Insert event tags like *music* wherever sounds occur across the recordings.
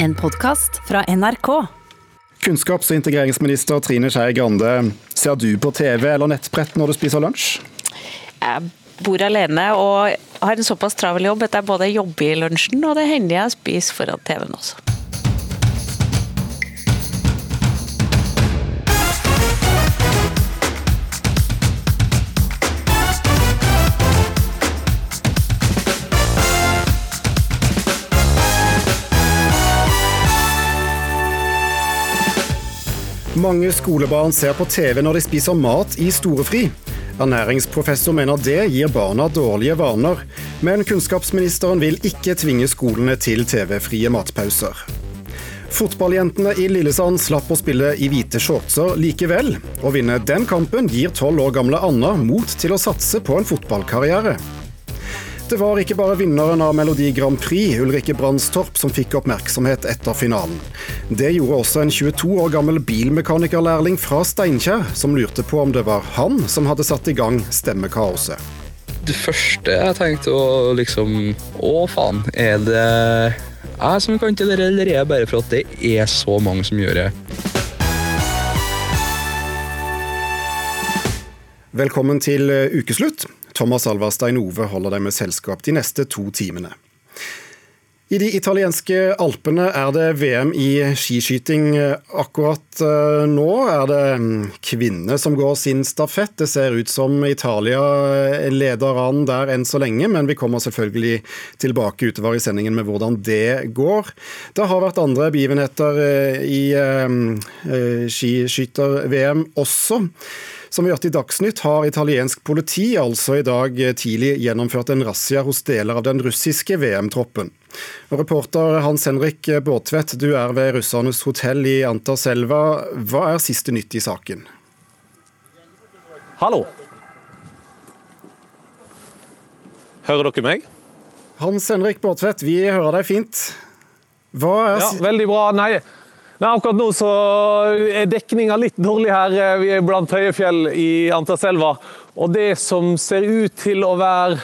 En podkast fra NRK. Kunnskaps- og integreringsminister Trine Skei Grande, ser du på TV eller nettbrett når du spiser lunsj? Jeg bor alene og har en såpass travel jobb at jeg både jobber i lunsjen og det hender jeg spiser foran TV-en også. Mange skolebarn ser på TV når de spiser mat i storefri. Ernæringsprofessor mener det gir barna dårlige vaner, men kunnskapsministeren vil ikke tvinge skolene til TV-frie matpauser. Fotballjentene i Lillesand slapp å spille i hvite shortser likevel. Å vinne den kampen gir tolv år gamle Anna mot til å satse på en fotballkarriere. Det var ikke bare vinneren av Melodi Grand Prix, Ulrikke Brandstorp, som fikk oppmerksomhet etter finalen. Det gjorde også en 22 år gammel bilmekanikerlærling fra Steinkjer, som lurte på om det var han som hadde satt i gang stemmekaoset. Det første jeg tenkte å liksom Å, faen. Er det jeg som kan til det, eller er det bare for at det er så mange som gjør det? Velkommen til eh, ukeslutt. Thomas Alvar Stein Ove holder deg med selskap de neste to timene. I de italienske alpene er det VM i skiskyting akkurat eh, nå. Er det mm, kvinner som går sin stafett? Det ser ut som Italia leder an der enn så lenge, men vi kommer selvfølgelig tilbake utover i sendingen med hvordan det går. Det har vært andre begivenheter eh, i eh, skiskytter-VM også. Som vi hørte i Dagsnytt har italiensk politi altså i dag tidlig gjennomført en razzia hos deler av den russiske VM-troppen. Reporter Hans Henrik Båtvedt, du er ved russernes hotell i Anterselva. Hva er siste nytt i saken? Hallo. Hører dere meg? Hans Henrik Båtvedt, vi hører deg fint. Hva er Ja, veldig bra. Nei, nei akkurat nå så er dekninga litt dårlig her. Vi er blant høye fjell i Anterselva. Og det som ser ut til å være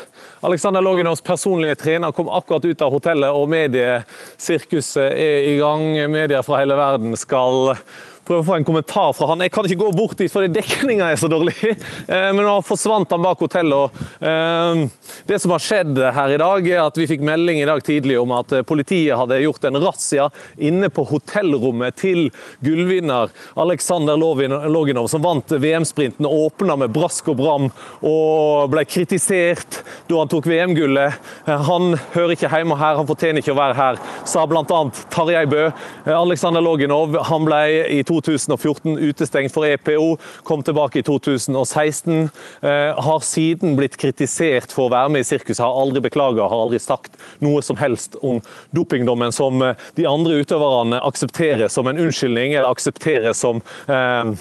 Alexander Loginovs personlige trener kom akkurat ut av hotellet, og mediesirkuset er i gang. Medier fra hele verden skal prøve å få en kommentar fra han. Jeg kan ikke gå bort dit fordi dekninga er så dårlig. *laughs* Eh, men nå forsvant han bak hotellet. Eh, det som har skjedd her i dag, er at vi fikk melding i dag tidlig om at politiet hadde gjort en razzia inne på hotellrommet til gullvinner Aleksandr Loginov, som vant VM-sprinten åpna med brask og bram og ble kritisert da han tok VM-gullet. Eh, han hører ikke hjemme her, han fortjener ikke å være her, sa bl.a. Tarjei Bø. Aleksandr Loginov han ble i 2014 utestengt for EPO, kom tilbake i 2016. Eh, har siden blitt kritisert for å være med i sirkuset, har aldri beklaga, har aldri sagt noe som helst om dopingdommen som eh, de andre utøverne aksepterer som en unnskyldning, eller aksepterer som eh,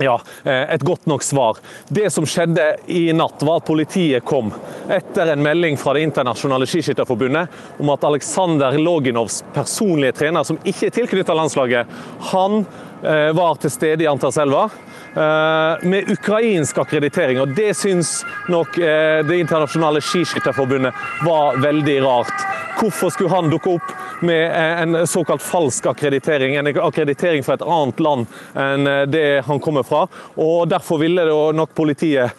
ja, et godt nok svar. Det som skjedde i natt, var at politiet kom etter en melding fra Det internasjonale skiskytterforbundet om at Aleksandr Loginovs personlige trener, som ikke er tilknyttet landslaget, han var til stede i Antarselva med ukrainsk akkreditering. og Det syns nok Det internasjonale skiskytterforbundet var veldig rart. Hvorfor skulle han dukke opp med en såkalt falsk akkreditering, en akkreditering fra et annet land enn det han kommer fra? og Derfor ville nok politiet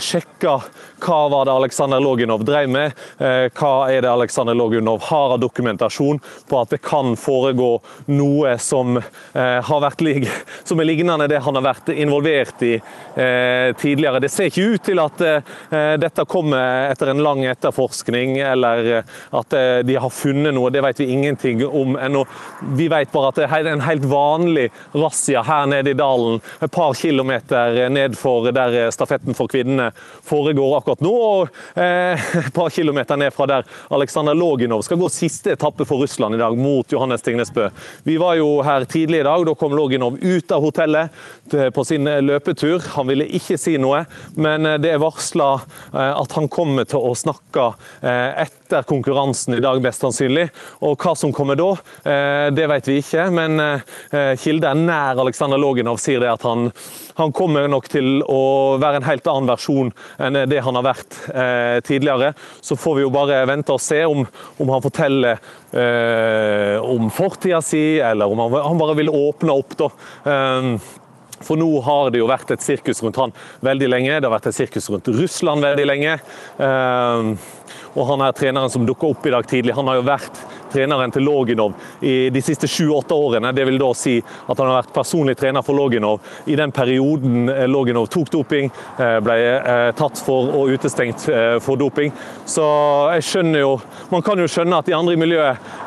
sjekke hva var det Aleksandr Loginov drev med. Hva er det Aleksandr Loginov har av dokumentasjon på at det kan foregå noe som, har vært, som er lignende det han har vært involvert i eh, tidligere. Det ser ikke ut til at eh, dette kommer etter en lang etterforskning, eller at eh, de har funnet noe. Det vet vi ingenting om ennå. Vi vet bare at det er en helt vanlig razzia her nede i dalen, et par kilometer ned for der stafetten for kvinnene foregår akkurat nå. og *laughs* et par kilometer ned fra der Aleksandr Loginov skal gå siste etappe for Russland i dag, mot Johannes Tingnesbø. Vi var jo her tidlig i dag. Da kom Loginov ut av hotellet på sin løpetur. Han ville ikke si noe, men det er varsla at han kommer til å snakke etter konkurransen i dag, mest sannsynlig. Og hva som kommer da, det vet vi ikke. Men kilder nær Aleksandr Loginov sier det at han, han, kommer nok til å være en helt annen versjon enn det han har vært tidligere. Så får vi jo bare vente og se om, om han forteller eh, om fortida si, eller om han, han, bare vil åpne opp. da. Eh, for nå har det jo vært et sirkus rundt han veldig lenge. Det har vært et sirkus rundt Russland veldig lenge. Um, og han er treneren som dukka opp i dag tidlig, han har jo vært treneren til Loginov i de siste sju-åtte årene. Det vil da si at han har vært personlig trener for Loginov i den perioden eh, Loginov tok doping, eh, ble eh, tatt for og utestengt for doping. Så jeg skjønner jo Man kan jo skjønne at de andre i miljøet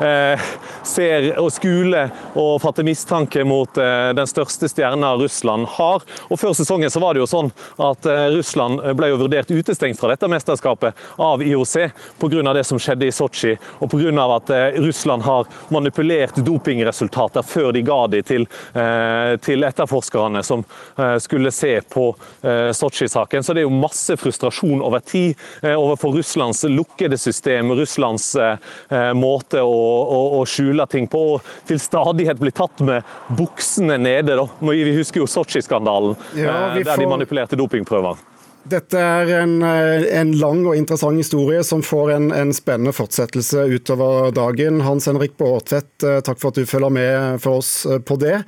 ser og skuler og fatter mistanke mot den største stjerna Russland har. Og Før sesongen så var det jo sånn at Russland ble jo vurdert utestengt fra dette mesterskapet av IOC pga. det som skjedde i Sotsji, og pga. at Russland har manipulert dopingresultater før de ga de til, eh, til etterforskerne som eh, skulle se på eh, Sotsji-saken. Så det er jo masse frustrasjon over tid overfor Russlands lukkede system, Russlands måte å, å, å skjule ting på. Og til stadighet bli tatt med buksene nede. Da. Vi husker jo Sotsji-skandalen, ja, får... der de manipulerte dopingprøver. Dette er en, eh, en, lang og interessant historie som får en, en, spennende fortsettelse utover dagen. Hans Henrik Bårdtvedt, eh, takk for at du følger med for oss eh, på det.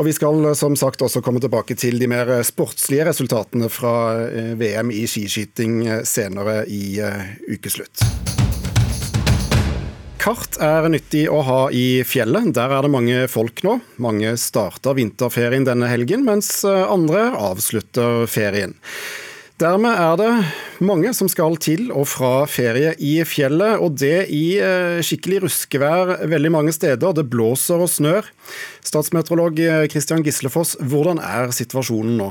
Og Vi skal som sagt også komme tilbake til de mer sportslige resultatene fra VM i skiskyting senere i ukeslutt. Kart er nyttig å ha i fjellet. Der er det mange folk nå. Mange starter vinterferien denne helgen, mens andre avslutter ferien. Dermed er det mange som skal til og fra ferie i fjellet, og det i eh, skikkelig ruskevær veldig mange steder. Det blåser og snør. Statsmeteorolog Kristian Gislefoss, hvordan er situasjonen nå?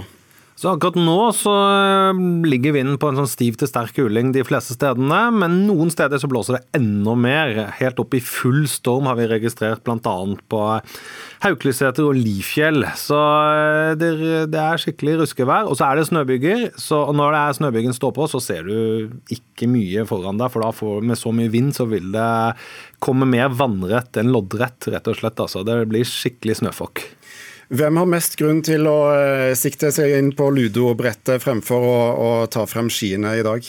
Så akkurat nå så eh, ligger vinden på en sånn stiv til sterk kuling de fleste stedene, men noen steder så blåser det enda mer. Helt opp i full storm har vi registrert bl.a. på Haukeliseter og Lifjell. Så eh, det, det er skikkelig ruskevær. Og så er det snøbyger, så når det er snøbygen står på, så ser du ikke mye foran deg, for da får, med så mye vind så vil det komme mer vannrett enn loddrett, rett og slett. Altså. Det blir skikkelig snøfokk. Hvem har mest grunn til å eh, sikte seg inn på ludobrettet fremfor å, å ta frem skiene i dag?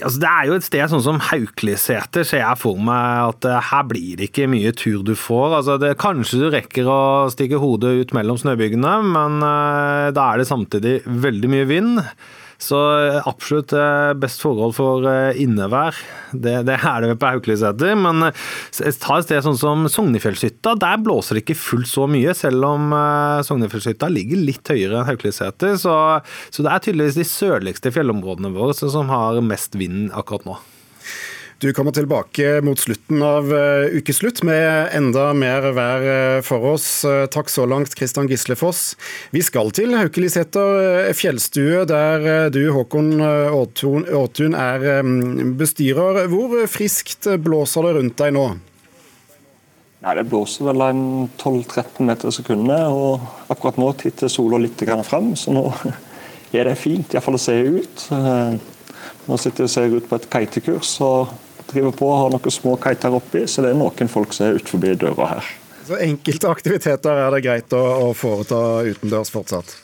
Altså, det er jo et sted sånn som Haukeliseter, ser jeg for meg at uh, her blir det ikke mye tur du får. Altså, det, kanskje du rekker å stikke hodet ut mellom snøbyggene, men uh, da er det samtidig veldig mye vind. Så eh, absolutt eh, best forhold for eh, innevær. Det, det er det på Haukeliseter. Men ta et sted sånn som Sognefjellshytta. Der blåser det ikke fullt så mye, selv om Sognefjellshytta ligger litt høyere enn Haukeliseter. Så, så det er tydeligvis de sørligste fjellområdene våre som har mest vind akkurat nå. Du kommer tilbake mot slutten av uh, ukeslutt med enda mer vær uh, for oss. Uh, takk så langt, Kristian Gislefoss. Vi skal til Haukeliseter fjellstue, der du, Håkon Aatun, er bestyrer. Hvor friskt blåser det rundt deg nå? Nei, Det blåser vel en 12-13 meter i sekundet, og akkurat nå titter sola litt fram, så nå *laughs* er det fint iallfall å se ut. Nå sitter jeg og ser ut på et kitekurs, og driver på og har noen små kiter oppi, så det er noen folk som er utenfor døra her. Så enkelte aktiviteter er det greit å, å foreta utendørs fortsatt?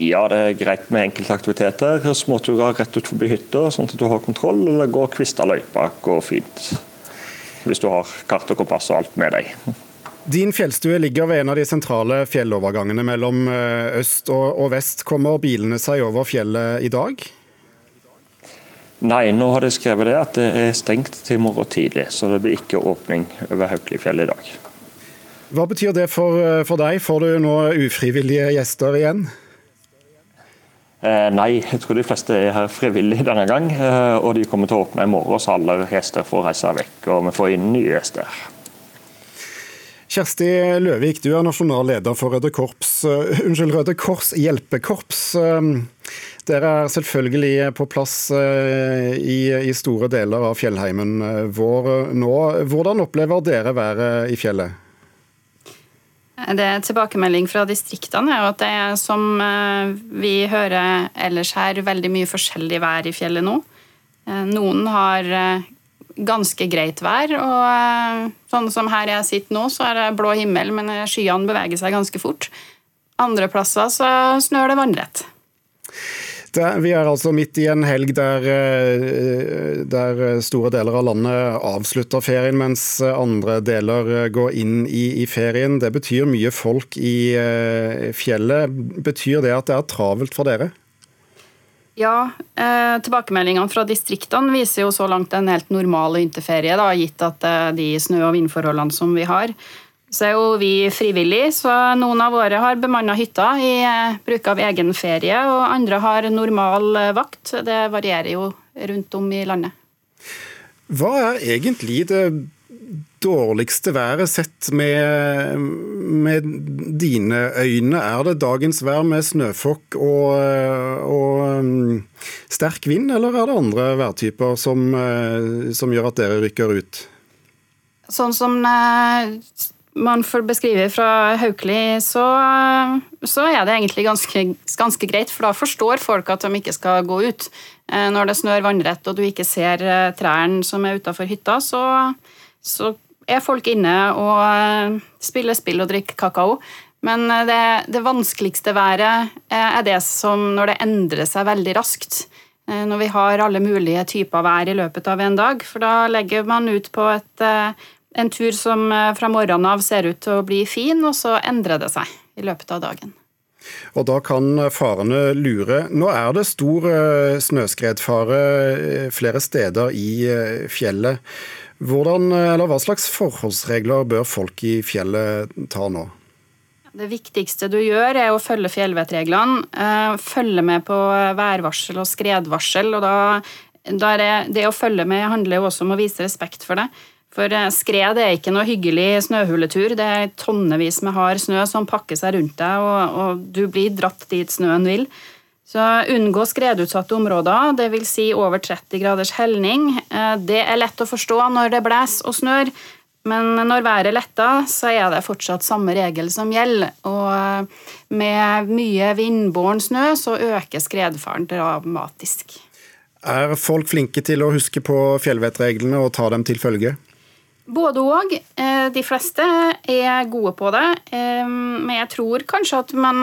Ja, det er greit med enkelte aktiviteter. Småturer rett ut forbi hytta, sånn at du har kontroll. Eller gå kvista løypa går fint. Hvis du har kart og kompass og alt med deg. Din fjellstue ligger ved en av de sentrale fjellovergangene mellom eh, øst og vest. Kommer bilene seg over fjellet i dag? Nei, nå har de skrevet det at det er stengt til i morgen tidlig, så det blir ikke åpning over Haukelifjellet i dag. Hva betyr det for, for, deg? Får du nå ufrivillige gjester igjen? Eh, nei, jeg tror de fleste er her frivillig denne gang. Eh, og de kommer til å åpne i morgen, så alle gjester får reise vekk. Og vi får inn nye gjester. Kjersti Løvik, du er nasjonal leder for Røde, Korps, uh, unnskyld, Røde Kors hjelpekorps. Uh, dere er selvfølgelig på plass eh, i, i store deler av fjellheimen eh, vår nå. Hvordan opplever dere været i fjellet? Det er Tilbakemelding fra distriktene er at det er som eh, vi hører ellers her, veldig mye forskjellig vær i fjellet nå. Noen har ganske greit vær. og eh, Sånn som her jeg sitter nå, så er det blå himmel, men skyene beveger seg ganske fort. Andre plasser så snør det vannrett. Vi er altså midt i en helg der, eh, der, store deler av landet avslutter ferien, mens andre deler går inn i, i ferien. Det betyr mye folk i fjellet. Betyr det at det er travelt for dere? Ja, eh, tilbakemeldingene fra distriktene viser jo så langt en helt normal vinterferie, da, gitt at eh, de snø- og vindforholdene som vi har. Så er jo vi frivillige, så noen av våre har bemanna hytta i eh, bruk av egen ferie, og andre har normal eh, vakt. Det varierer jo rundt om i landet. Hva er egentlig det dårligste været sett med, med, dine øyne? Er det dagens vær med snøfokk og, og um, sterk vind, eller er det andre værtyper som, uh, som gjør at dere rykker ut? Sånn som man får beskrive fra Haukeli, så, så, er det egentlig ganske, ganske, greit. For da forstår folk at de ikke skal gå ut. Uh, når det snør vannrett og du ikke ser trærne som er utafor hytta, så, så er folk inne og eh, spiller spill og drikker kakao. Men eh, det, det vanskeligste været eh, er det som når det endrer seg veldig raskt. Når vi har alle mulige typer vær i løpet av en dag. For da legger man ut på et, en tur som fra morgenen av ser ut til å bli fin, og så endrer det seg i løpet av dagen. Og da kan farene lure. Nå er det stor snøskredfare flere steder i fjellet. Hvordan, eller Hva slags forholdsregler bør folk i fjellet ta nå? Det viktigste du gjør, er å følge fjellvettreglene. Eh, følge med på værvarsel og skredvarsel. og da, da det, det, å følge med handler jo også om å vise respekt for det. For eh, skred er ikke noe hyggelig snøhuletur. Det er tonnevis med hard snø som pakker seg rundt deg, og, og du blir dratt dit snøen vil. Så Unngå skredutsatte områder, dvs. Si over 30 graders helning. Eh, det er lett å forstå når det blåser og snør, men når været letter, så er det fortsatt samme regel som gjelder. Og eh, med mye vindbåren snø så øker skredfaren dramatisk. Er folk flinke til å huske på fjellvettreglene og ta dem til følge? Både òg. Eh, de fleste er gode på det. Eh, men jeg tror kanskje at man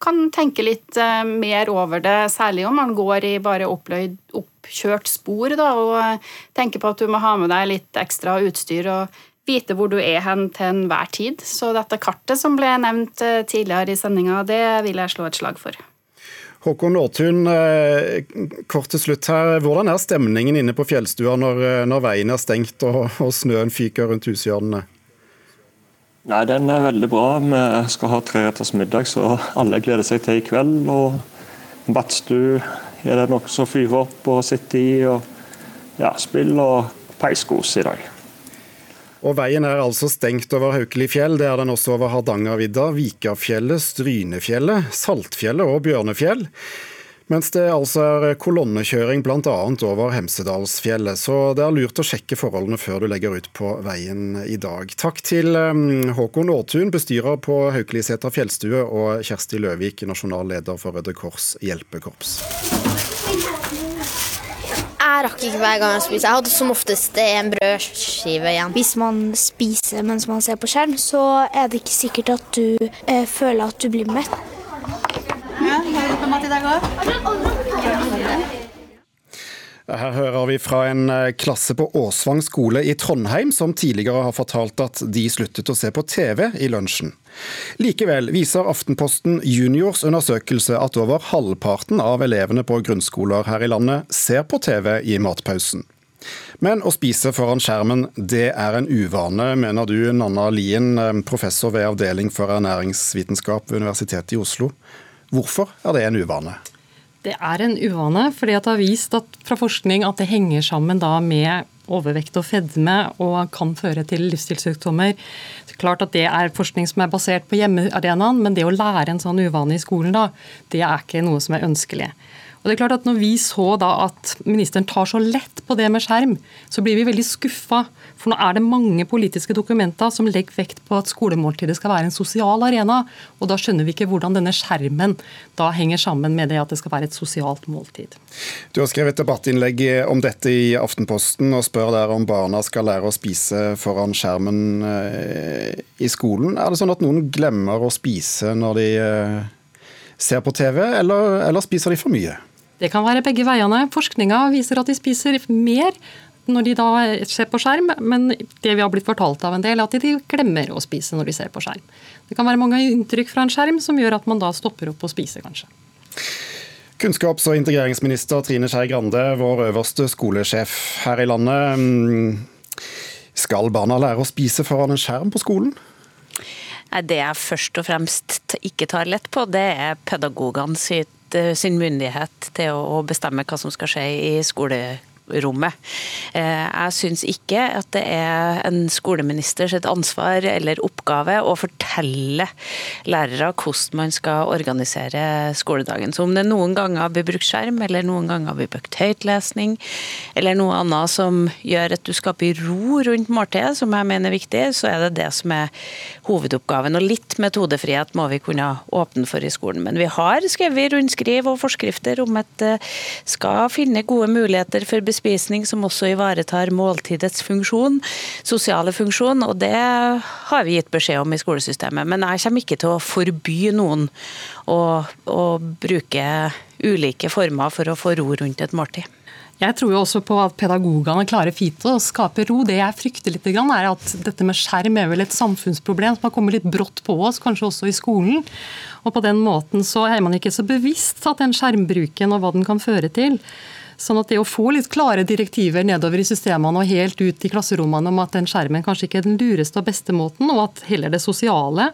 kan tenke litt eh, mer over det, særlig om man går i bare oppløyd, oppkjørt spor da, og tenker på at du må ha med deg litt ekstra utstyr og vite hvor du er hen til enhver tid. Så dette kartet som ble nevnt tidligere i sendinga, det vil jeg slå et slag for. Håkon Aartun, eh, kort til slutt her. Hvordan er stemningen inne på fjellstua når, eh, når veien er stengt og, og snøen fyker rundt hushjørnene? Nei, Den er veldig bra. Vi skal ha treretters middag, så alle gleder seg til i kveld. og Badstue er det noe som fyrer opp og sitter i. og ja, Spill og peiskos i dag. Og Veien er altså stengt over Haukelifjell, det er den også over Hardangervidda, Vikafjellet, Strynefjellet, Saltfjellet og Bjørnefjell. Mens det altså er kolonnekjøring bl.a. over Hemsedalsfjellet. Så det er lurt å sjekke forholdene før du legger ut på veien i dag. Takk til um, Håkon Aartun, bestyrer på Haukeliseter fjellstue, og Kjersti Løvik, nasjonal leder for Røde Kors hjelpekorps. Jeg rakk ikke hver gang jeg spiser. Jeg hadde som oftest en brødskive igjen. Hvis man spiser mens man ser på skjerm, så er det ikke sikkert at du eh, føler at du blir mett. Ja, har du på mat i dag òg? Her hører vi fra en eh, klasse på Åsvang skole i Trondheim som tidligere har fortalt at de sluttet å se på TV i lunsjen. Likevel viser Aftenposten Juniors undersøkelse at over halvparten av elevene på grunnskoler her i landet ser på TV i matpausen. Men å spise foran skjermen, det er en uvane, mener du, Nanna Lien, eh, professor ved Avdeling for ernæringsvitenskap ved Universitetet i Oslo. Hvorfor er det en uvane? Det er en uvane, fordi det har vist fra forskning at det henger sammen med overvekt og fedme og kan føre til livsstilssykdommer. Klart at Det er forskning som er basert på hjemmearenaen, men det å lære en sånn uvane i skolen, da, det er ikke noe som er ønskelig. Og det er klart at Når vi så da at ministeren tar så lett på det med skjerm, så blir vi veldig skuffa. For nå er det mange politiske dokumenter som legger vekt på at skolemåltidet skal være en sosial arena. Og da skjønner vi ikke hvordan denne skjermen da henger sammen med det at det skal være et sosialt måltid. Du har skrevet et debattinnlegg om dette i Aftenposten og spør der om barna skal lære å spise foran skjermen eh, i skolen. Er det sånn at noen glemmer å spise når de eh, ser på TV, eller, eller spiser de for mye? Det kan være begge veiene. Forskninga viser at de spiser mer når de da ser på skjerm, men det vi har blitt fortalt av en del, er at de glemmer å spise når de ser på skjerm. Det kan være mange inntrykk fra en skjerm som gjør at man da stopper opp å spise, kanskje. Kunnskaps- og integreringsminister Trine Skei Grande, vår øverste skolesjef her i landet. Mm, skal barna lære å spise foran en skjerm på skolen? Det jeg først og fremst ikke tar lett på, det er pedagogene sitt sin myndighet til å bestemme hva som skal skje i skole rommet. Eh, jeg syns ikke at det er en skoleministers ansvar eller oppgave å fortelle lærere hvordan man skal organisere skoledagen. Så om det noen ganger blir brukt skjerm, eller noen ganger blir brukt høytlesning, eller noe annet som gjør at du skaper ro rundt måltidet, som jeg mener er viktig, så er det det som er hovedoppgaven. Og litt metodefrihet må vi kunne åpne for i skolen. Men vi har skrevet rundskriv og forskrifter om at det skal finne gode muligheter for bespisning bespisning som også ivaretar måltidets funksjon, sosiale funksjon, og det har vi gitt beskjed om i skolesystemet. Men jeg kommer ikke til å forby noen å, å bruke ulike former for å få ro rundt et måltid. Jeg tror jo også på at pedagogene klarer fint å skape ro. Det jeg frykter litt, er at dette med skjerm er vel et samfunnsproblem som har kommet litt brått på oss, kanskje også i skolen. Og på den måten så er man ikke så bevisst at den skjermbruken og hva den kan føre til. Sånn at det å få litt klare direktiver nedover i systemene og helt ut i klasserommene om at den skjermen kanskje ikke er den lureste og beste måten, og at heller det sosiale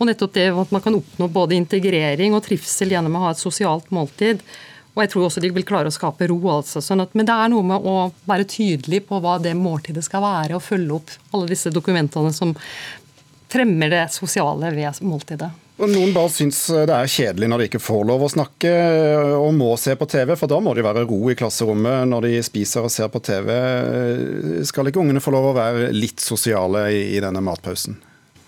og nettopp det at man kan oppnå både integrering og trivsel gjennom å ha et sosialt måltid. Og jeg tror også de vil klare å skape ro. altså. Sånn at, men det er noe med å være tydelig på hva det måltidet skal være, og følge opp alle disse dokumentene som fremmer det sosiale ved måltidet. Noen bare syns det er kjedelig når de ikke får lov å snakke og må se på TV, for da må det være ro i klasserommet når de spiser og ser på TV. Skal ikke ungene få lov å være litt sosiale i denne matpausen?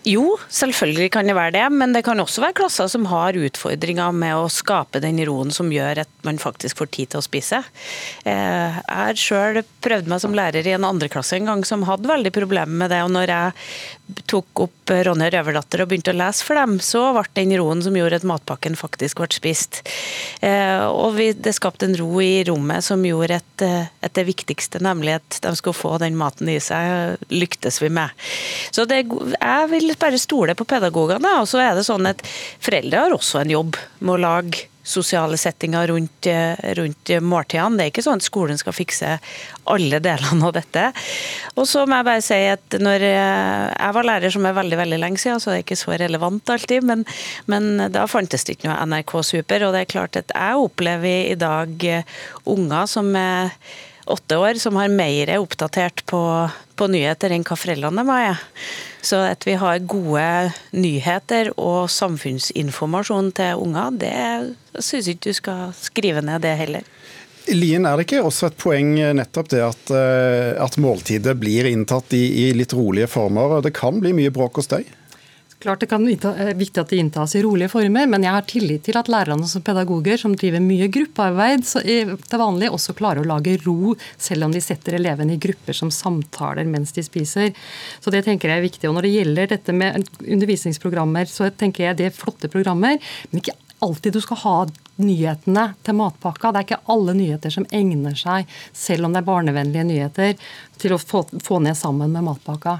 Jo, selvfølgelig kan det være det, men det kan også være klasser som har utfordringer med å skape den roen som gjør at man faktisk får tid til å spise. Eh, jeg har sjøl prøvd meg som lærer i en andreklasse en gang som hadde veldig problemer med det. og når jeg tok opp Ronja Røverdatter og begynte å lese for dem, så ble den roen som gjorde at matpakken faktisk ble spist. Eh, og det skapte en ro i rommet som gjorde eh, at det viktigste, nemlig at de skulle få den maten i seg, lyktes vi med. Så det, jeg vil bare stole på pedagogene. Og så er det sånn at foreldre har også en jobb med å lage sosiale settinger rundt, rundt måltidene. Det er ikke sånn at skolen skal fikse alle delene av dette. Og så må jeg bare si at når jeg var lærer som er veldig veldig lenge siden, så er det ikke så relevant alltid, men, men da fantes det ikke noe NRK Super. Og det er klart at jeg opplever i dag unger som er åtte år, som har mer oppdatert på, på nyheter enn hva foreldrene var. Så at vi har gode nyheter og samfunnsinformasjon til unger, det syns ikke du skal skrive ned det heller. Lien, er det ikke også et poeng nettopp det at, eh, at måltidet blir inntatt i, i litt rolige former? Det kan bli mye bråk og støy? Klart det kan være eh, viktig at det inntas i rolige former, men jeg har tillit til at lærerne som pedagoger som driver mye gruppearbeid til vanlig, også klarer å lage ro, selv om de setter elevene i grupper som samtaler mens de spiser. Så det tenker jeg er viktig. Og Når det gjelder dette med undervisningsprogrammer, så tenker jeg det er flotte programmer, men ikke alltid du skal ha nyhetene til matpakka. Det er ikke alle nyheter som egner seg, selv om det er barnevennlige nyheter, til å få, få ned sammen med matpakka.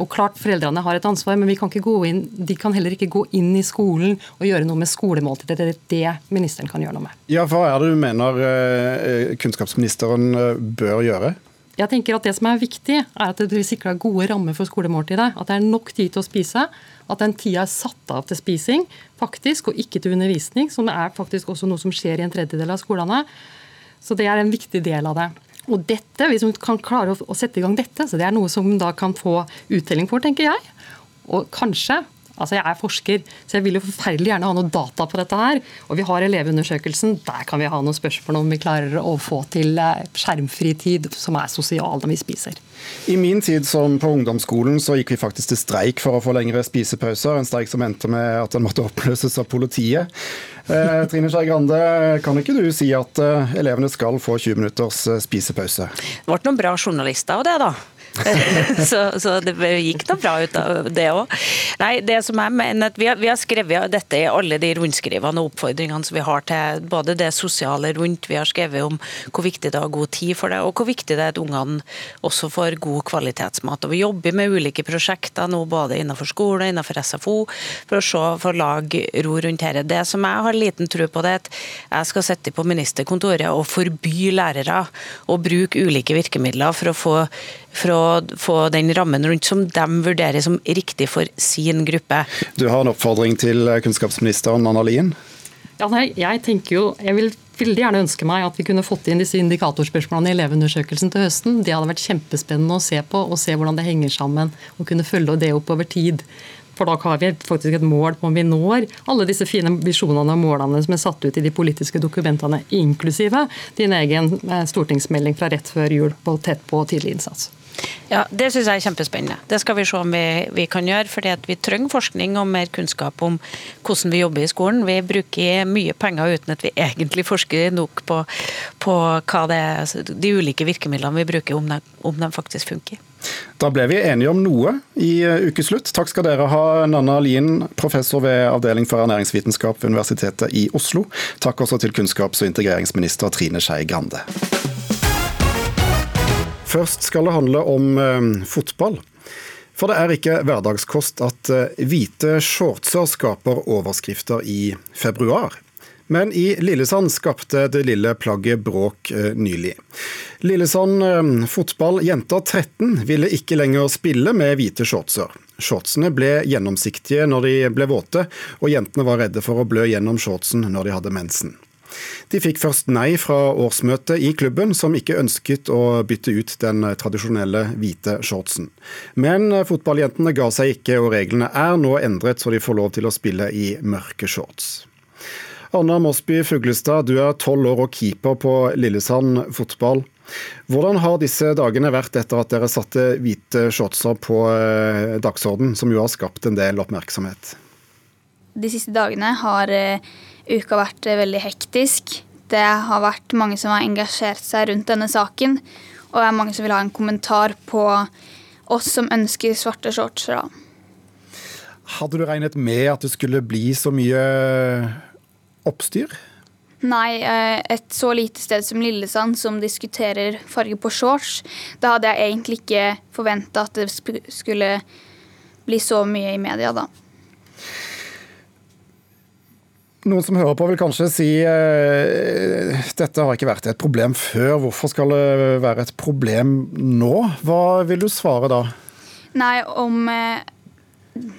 Og klart Foreldrene har et ansvar, men kan inn, de kan heller ikke gå inn i skolen og gjøre noe med skolemåltidet. Det er det ministeren kan gjøre noe med. Ja, Hva er det du mener eh, kunnskapsministeren eh, bør gjøre? Jeg tenker at Det som er viktig, er at det sikrer gode rammer for skolemåltidet. At det er nok tid til å spise. At den tida er satt av til spising, faktisk, og ikke til undervisning. Som er faktisk også noe som skjer i en tredjedel av skolene. Så det er en viktig del av det. Og dette, Hvis man kan klare å sette i gang dette, så det er noe som man da kan få uttelling for, tenker jeg. Og kanskje Altså, Jeg er forsker, så jeg vil jo forferdelig gjerne ha noe data på dette her. Og vi har Elevundersøkelsen. Der kan vi ha noen spørsmål om vi klarer å få til eh, skjermfri tid som er sosial når vi spiser. I min tid som på ungdomsskolen så gikk vi faktisk til streik for å få lengre spisepauser. En streik som endte med at den måtte oppløses av politiet. Eh, Trine Skei Grande, kan ikke du si at eh, elevene skal få 20 minutters eh, spisepause? Det ble noen bra journalister av det, da. *laughs* så, så, det gikk da bra ut av det òg. Nei, det som jeg mener vi har, vi har, skrevet dette i alle de rundskrivene og oppfordringene som vi har til både det sosiale rundt, vi har skrevet om hvor viktig det er å ha god tid for det, og hvor viktig det er at ungene også får god kvalitetsmat. Og Vi jobber med ulike prosjekter nå, både innenfor skole og innenfor SFO, for å se, for å lage ro rundt dette. Det som jeg har liten tro på, det er at jeg skal sitte på ministerkontoret og forby lærere å bruke ulike virkemidler for å få for å få den rammen rundt som de vurderer som riktig for sin gruppe. Du har en oppfordring til kunnskapsministeren Anna Lien? Ja, nei, jeg tenker jo, jeg vil veldig gjerne ønske meg at vi kunne fått inn disse indikatorspørsmålene i Elevundersøkelsen til høsten. Det hadde vært kjempespennende å se på, og se hvordan det henger sammen. Og kunne følge det opp over tid. For da har vi faktisk et mål på om vi når alle disse fine visjonene og målene som er satt ut i de politiske dokumentene, inklusive din egen eh, stortingsmelding fra rett før jul på tett på tidlig innsats. Ja, Det syns jeg er kjempespennende. Det skal vi se om vi, vi kan gjøre. fordi vi trenger forskning og mer kunnskap om hvordan vi jobber i skolen. Vi bruker mye penger uten at vi egentlig forsker nok på, på det er, de ulike virkemidlene vi bruker, om de, om de faktisk funker. Da ble vi enige om noe i eh, ukeslutt. Takk skal dere ha, Nanna Lien, professor ved Avdeling for ernæringsvitenskap ved Universitetet i Oslo. Takk også til kunnskaps- og integreringsminister Trine Skei Grande. Først skal det handle om eh, fotball. For det er ikke hverdagskost at eh, hvite shortser skaper overskrifter i februar. Men i Lillesand skapte det lille plagget bråk eh, nylig. Lillesand fotball jenter 13 ville ikke lenger spille med hvite shortser. Shortsene ble gjennomsiktige når de ble våte, og jentene var redde for å blø gjennom shortsen når de hadde mensen. De fikk først nei fra årsmøtet i klubben, som ikke ønsket å bytte ut den tradisjonelle hvite shortsen. Men fotballjentene ga seg ikke, og reglene er nå endret så de får lov til å spille i mørke shorts. Anna Mosby Fuglestad, du er tolv år og keeper på Lillesand fotball. Hvordan har disse dagene vært etter at dere satte hvite shortser på eh, dagsorden, som jo har skapt en del oppmerksomhet? De siste dagene har eh, uka vært eh, veldig hektisk. Det har vært mange som har engasjert seg rundt denne saken. Og det er mange som vil ha en kommentar på oss som ønsker svarte shorts. Hadde du regnet med at det skulle bli så mye oppstyr? Nei, eh, et så lite sted som Lillesand som diskuterer farge på shorts, da hadde jeg egentlig ikke forventa at det skulle bli så mye i media, da. Noen som hører på vil kanskje si uh, dette har ikke vært et problem før, hvorfor skal det være et problem nå? Hva vil du svare da? Nei, om uh,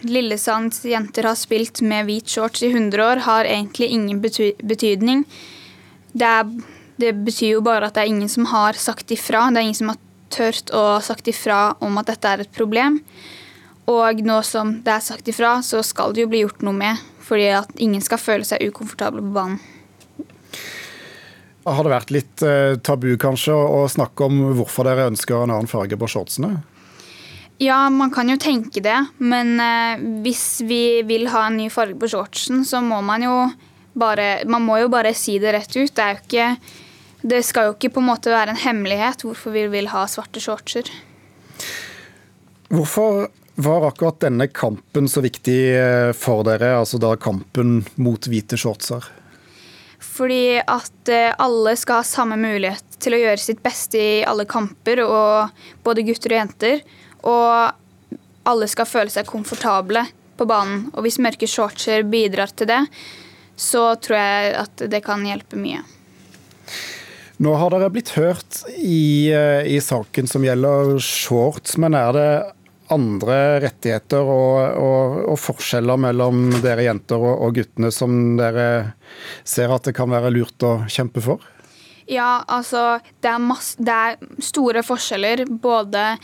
Lillesands jenter har spilt med hvit shorts i 100 år, har egentlig ingen bety betydning. Det, er, det, betyr jo bare at det er ingen som har sagt ifra. Det er ingen som har tørt å sagt ifra om at dette er et problem. Og nå som det er sagt ifra, så skal det jo bli gjort noe med fordi at ingen skal føle seg ukomfortable på banen. Har det vært litt eh, tabu kanskje å snakke om hvorfor dere ønsker en annen farge på shortsene? Ja, man kan jo tenke det, men eh, hvis vi vil ha en ny farge på shortsen, så må man jo bare Man må jo bare si det rett ut. Det er jo ikke Det skal jo ikke på en måte være en hemmelighet hvorfor vi vil ha svarte shortser. Hvorfor var akkurat denne kampen så viktig eh, for dere, altså da kampen mot hvite shortser? Fordi at eh, alle skal ha samme mulighet til å gjøre sitt beste i alle kamper, og både gutter og jenter. Og alle skal føle seg komfortable på banen. Og hvis mørke shortser bidrar til det, så tror jeg at det kan hjelpe mye. Nå har dere blitt hørt i, eh, i saken som gjelder shorts, men er det andre rettigheter og, og, og, forskjeller mellom dere jenter og, og, guttene som dere ser at det kan være lurt å kjempe for? Ja, altså det er, masse, det er store forskjeller både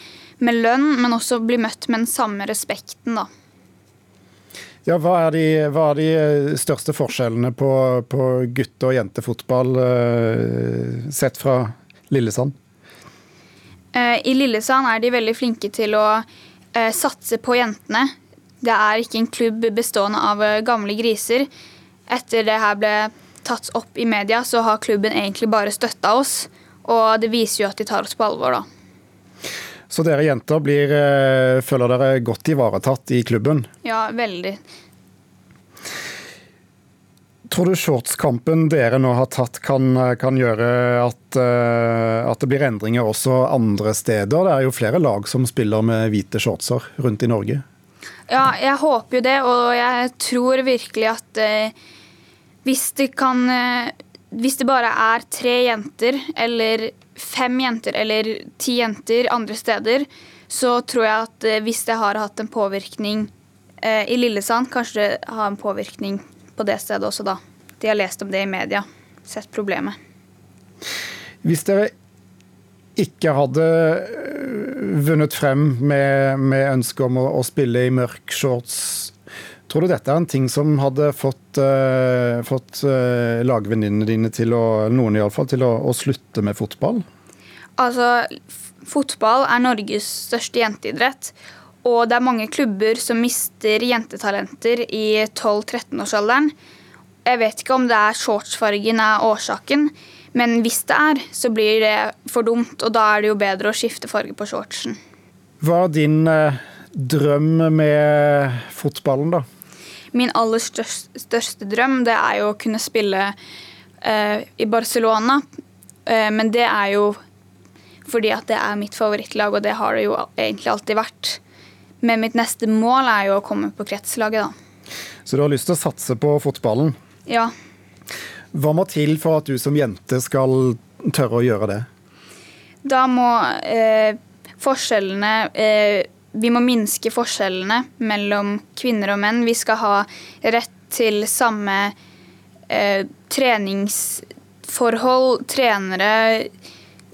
med lønn, men også bli møtt med den samme respekten, da. Ja, hva er, de, hva er de største forskjellene på, på gutte- og jentefotball eh, sett fra Lillesand? Eh, I Lillesand er de veldig flinke til å eh, satse på jentene. Det er ikke en klubb bestående av eh, gamle griser. Etter det her ble tatt opp i media, så har klubben egentlig bare støtta oss. Og det viser jo at de tar oss på alvor, da. Så dere jenter blir, eh, føler dere godt ivaretatt i klubben? Ja, veldig. Tror du shortskampen dere nå har tatt kan, kan gjøre at, eh, at det blir endringer også andre steder? Det er jo flere lag som spiller med hvite shortser rundt i Norge. Ja, jeg håper jo det, og jeg tror virkelig at eh, hvis det kan eh, Hvis det bare er tre jenter, eller fem jenter, eller ti jenter andre steder, så tror jeg at eh, hvis det har hatt en påvirkning eh, i Lillesand, kanskje det har en påvirkning på det stedet også, da. De har lest om det i media, sett problemet. Hvis dere ikke hadde øh, vunnet frem med, med ønsket om å, å, spille i mørk shorts, tror du dette er en ting som hadde fått, uh, fått uh, lagvenninnene dine til å, noen i alle fall, til å, å slutte med fotball? Altså, fotball er Norges største jenteidrett. Og det er mange klubber som mister jentetalenter i 12-13-årsalderen. Jeg vet ikke om det er shortsfargen er årsaken, men hvis det er, så blir det for dumt. Og da er det jo bedre å skifte farge på shortsen. Hva er din eh, drøm med fotballen, da? Min aller største, største drøm det er jo å kunne spille eh, i Barcelona. Eh, men det er jo fordi at det er mitt favorittlag, og det har det jo egentlig alltid vært. Men mitt neste mål er jo å komme på kretslaget, da. Så du har lyst til å satse på fotballen? Ja. Hva må til for at du som jente skal tørre å gjøre det? Da må eh, forskjellene eh, Vi må minske forskjellene mellom kvinner og menn. Vi skal ha rett til samme eh, treningsforhold, trenere,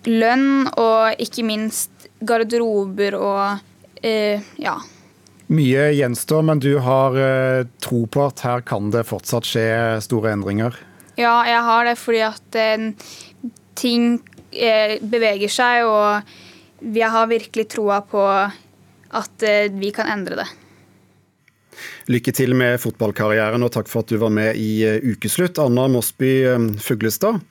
lønn og ikke minst garderober og ja. Mye gjenstår, men du har eh, tro på at her kan det fortsatt skje store endringer? Ja, jeg har det fordi at eh, ting eh, beveger seg, og jeg har virkelig troa på at eh, vi kan endre det. Lykke til med fotballkarrieren, og takk for at du var med i eh, Ukeslutt, Anna Mosby Fuglestad.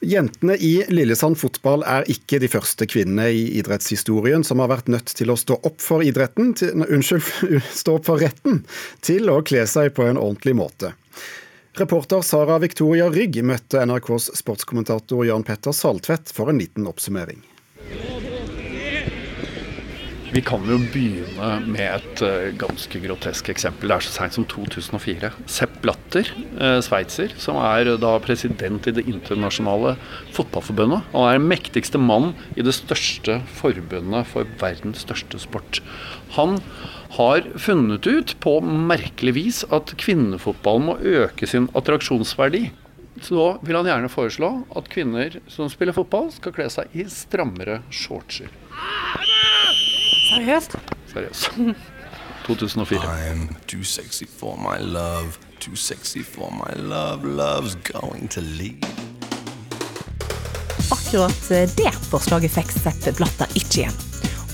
Jentene i Lillesand fotball er ikke de første kvinnene i idrettshistorien som har vært nødt til å stå opp for idretten, til, unnskyld, *laughs* stå opp for retten til å kle seg på en ordentlig måte. Reporter Sara Victoria Rygg møtte NRKs sportskommentator Jan Petter Saltvedt for en liten oppsummering. Vi kan jo begynne med et uh, ganske grotesk eksempel. Det er så seint som 2004. Sepp Blatter, uh, sveitser, som er uh, da president i det internasjonale fotballforbundet. Han er den mektigste mann i det største forbundet for verdens største sport. Han har funnet ut på merkelig vis at kvinnefotballen må øke sin attraksjonsverdi. Så vil han gjerne foreslå at kvinner som spiller fotball, skal kle seg i strammere shortser. Seriøst? Seriøst. *laughs* 2004. I'm too sexy for my love, too sexy for my love, love's going to leave. Akkurat det forslaget fikk Sepp Blatter ikke igjen.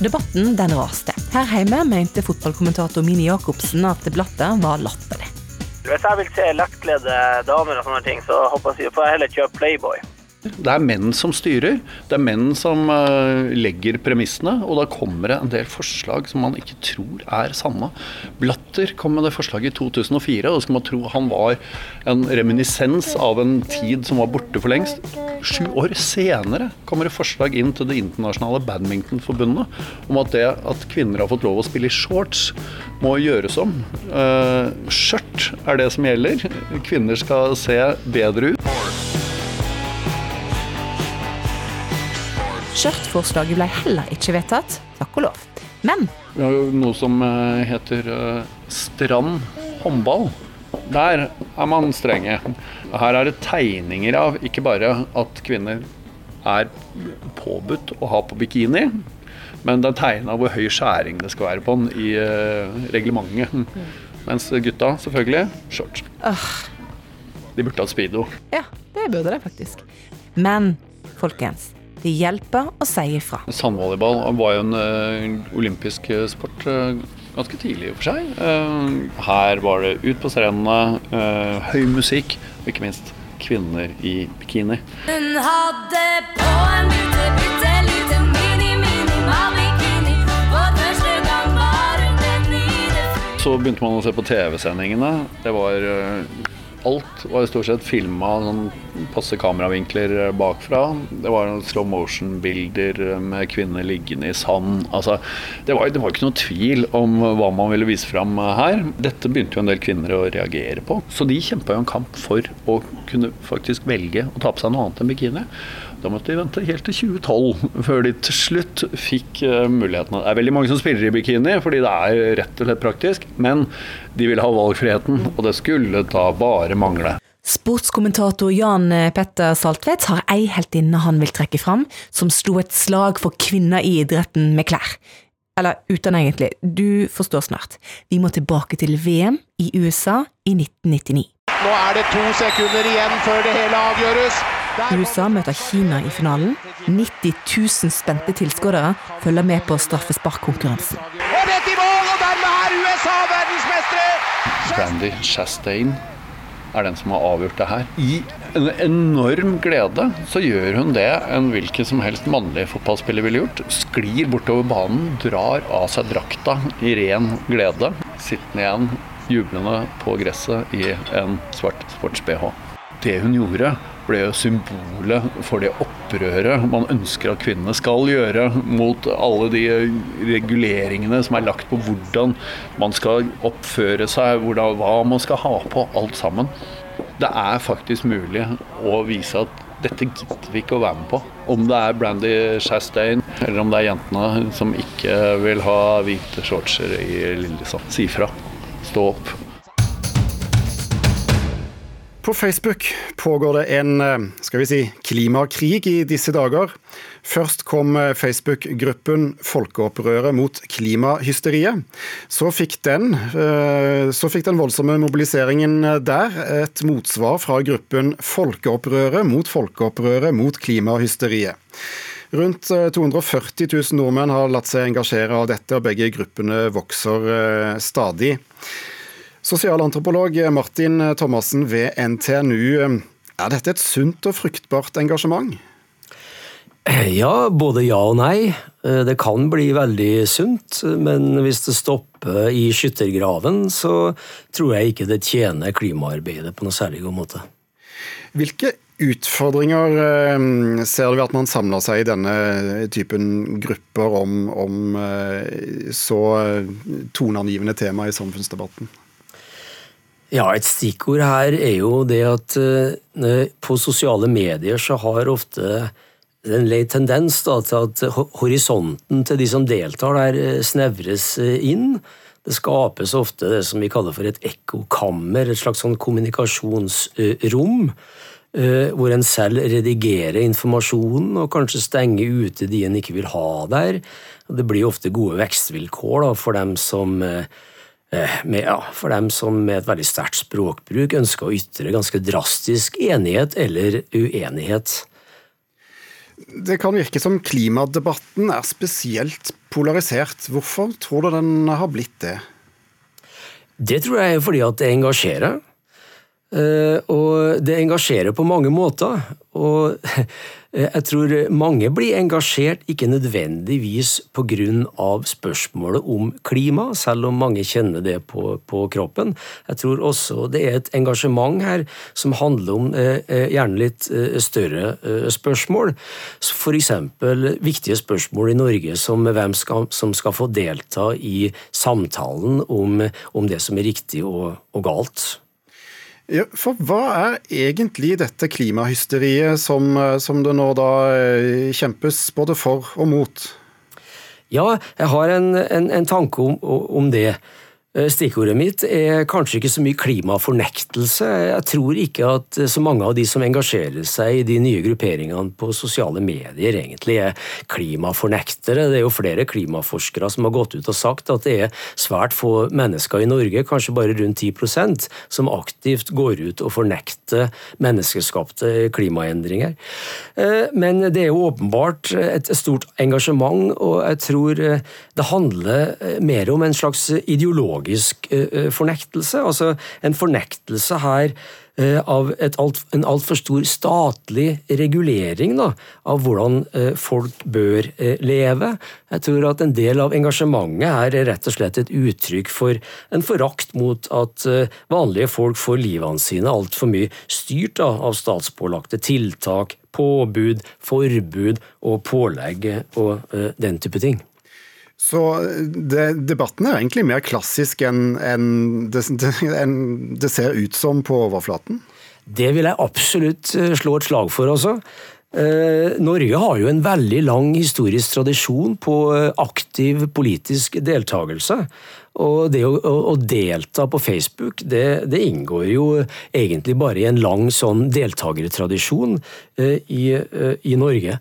Debatten den raste. Her hjemme mente fotballkommentator Mini Jacobsen at Blatter var latterlig. Hvis jeg vil se lettkledde damer og sånne ting, så håper jeg får jeg heller kjøper Playboy. Det er menn som styrer, det er menn som uh, legger premissene, og da kommer det en del forslag som man ikke tror er sanne. Blatter kom med det forslaget i 2004, og da skal man tro han var en reminiscens av en tid som var borte for lengst. Sju år senere kommer det forslag inn til Det internasjonale badmintonforbundet om at det at kvinner har fått lov å spille i shorts, må gjøres om. Uh, skjørt er det som gjelder. Kvinner skal se bedre ut. Skjørtforslaget ble heller ikke vedtatt, takk og lov. Men Vi har jo noe som eh, heter uh, Strand håndball. Der er man strenge. Her er det tegninger av ikke bare at kvinner er påbudt å ha på bikini, men det er tegna hvor høy skjæring det skal være på den i uh, reglementet. Mens gutta, selvfølgelig, shorts. De burde hatt speedo. ja, det burde de faktisk. Men folkens, det hjelper å si ifra. Sandvolleyball var jo en uh, olympisk eh, sport uh, ganske tidlig i og for seg. Uh, her var det ut på strendene, eh, høy musikk, og ikke minst kvinner i bikini. Hun hadde på en bitte, bitte liten mini-mini-mami-bikini. Første gang var hun den nye Så begynte man å se på TV-sendingene. Det var Alt var stort sett filma sånn passe kameravinkler bakfra. Det var slow motion-bilder med kvinner liggende i sand. Altså, det, var, det ikke noe tvil om hva man ville vise fram her. Dette begynte jo en del kvinner å reagere på. Så de kjempa jo en kamp for å kunne faktisk velge å ta på seg noe annet enn bikini. Da måtte de vente helt til 2012 før de til slutt fikk muligheten. Det er veldig mange som spiller i bikini fordi det er rett og slett praktisk, men de vil ha valgfriheten, og det skulle da bare mangle. Sportskommentator Jan Petter Saltvedt har ei heltinne han vil trekke fram, som slo et slag for kvinner i idretten med klær. Eller uten egentlig, du forstår snart. Vi må tilbake til VM i USA i 1999. Nå er det to sekunder igjen før det hele avgjøres. USA møter Kina i finalen. 90 000 spente tilskuere følger med på straffesparkkonkurransen. Og dette i mål, og dermed er USA verdensmestere! Brandy Chastain er den som har avgjort det her. I en enorm glede så gjør hun det en hvilken som helst mannlig fotballspiller ville gjort. Sklir bortover banen, drar av seg drakta i ren glede. Sittende igjen jublende på gresset i en svart sports-BH. Det hun gjorde, ble jo symbolet for det opprøret man ønsker at kvinnene skal gjøre mot alle de reguleringene som er lagt på hvordan man skal oppføre seg, hvordan, hva man skal ha på, alt sammen. Det er faktisk mulig å vise at dette gidder vi ikke å være med på. Om det er Brandy Chastain, eller om det er jentene som ikke vil ha hvite shortser i Lillesand. Si fra. Stå opp. På Facebook pågår det en skal vi si, klimakrig i disse dager. Først kom Facebook-gruppen Folkeopprøret mot klimahysteriet. Så fikk, den, så fikk den voldsomme mobiliseringen der et motsvar fra gruppen Folkeopprøret mot Folkeopprøret mot klimahysteriet. Rundt 240 000 nordmenn har latt seg engasjere av dette, og begge gruppene vokser stadig. Sosialantropolog Martin Thomassen ved NTNU, er dette et sunt og fruktbart engasjement? Ja, både ja og nei. Det kan bli veldig sunt, men hvis det stopper i skyttergraven, så tror jeg ikke det tjener klimaarbeidet på noe særlig god måte. Hvilke utfordringer ser du ved at man samler seg i denne typen grupper om, om så toneangivende tema i samfunnsdebatten? Ja, et stikkord her er jo det at uh, på sosiale medier så har ofte en lei tendens da, til at horisonten til de som deltar der, snevres inn. Det skapes ofte det som vi kaller for et ekkokammer, et slags sånn kommunikasjonsrom. Hvor en selv redigerer informasjonen og kanskje stenger ute de en ikke vil ha der. Det blir ofte gode vekstvilkår da, for dem som med, ja, for dem som med et veldig sterkt språkbruk ønsker å ytre ganske drastisk enighet eller uenighet. Det kan virke som klimadebatten er spesielt polarisert. Hvorfor tror du den har blitt det? Det tror jeg er fordi at det engasjerer. Og det engasjerer på mange måter. Og *laughs* jeg tror mange blir engasjert ikke nødvendigvis pga. spørsmålet om klima, selv om mange kjenner det på, på, kroppen. Jeg tror også det er et engasjement her som handler om eh, gjerne litt eh, større eh, spørsmål. F.eks. viktige spørsmål i Norge som hvem skal, som skal få delta i samtalen om, om det som er riktig og, og galt. Ja, for hva er egentlig dette klimahysteriet som, som det nå da kjempes både for og mot? Ja, jeg har en, en, en tanke om, om, det. Eh, Stikkordet mitt er kanskje ikke så mye klimafornektelse. Jeg tror ikke at så mange av de som engasjerer seg i de nye grupperingene på sosiale medier, egentlig er klimafornektere. Det er jo flere klimaforskere som har gått ut og sagt at det er svært få mennesker i Norge, kanskje bare rundt 10% som aktivt går ut og fornekter menneskeskapte klimaendringer. Eh, Men det er jo åpenbart et stort engasjement, og jeg tror eh, det handler eh, mer om en slags ideologisk eh, eh, fornektelse. Altså en fornektelse her eh, av alt, en altfor stor statlig regulering da, av hvordan folk bør leve. Jeg tror at en del av engasjementet her er rett og slett et uttrykk for en forakt mot at vanlige folk får livene sine altfor mye styrt da, av statspålagte tiltak, påbud, forbud og pålegg og den type ting. Så det, debatten er egentlig mer klassisk enn enn *laughs* det, enn det ser ut som på overflaten? Det vil jeg absolutt eh, slå et slag for. Eh, Norge har jo en veldig lang historisk tradisjon på eh, aktiv politisk deltakelse. Og det å, å, delta på Facebook, det, det, inngår jo egentlig bare i en lang sånn deltakertradisjon eh, i, eh, i, Norge.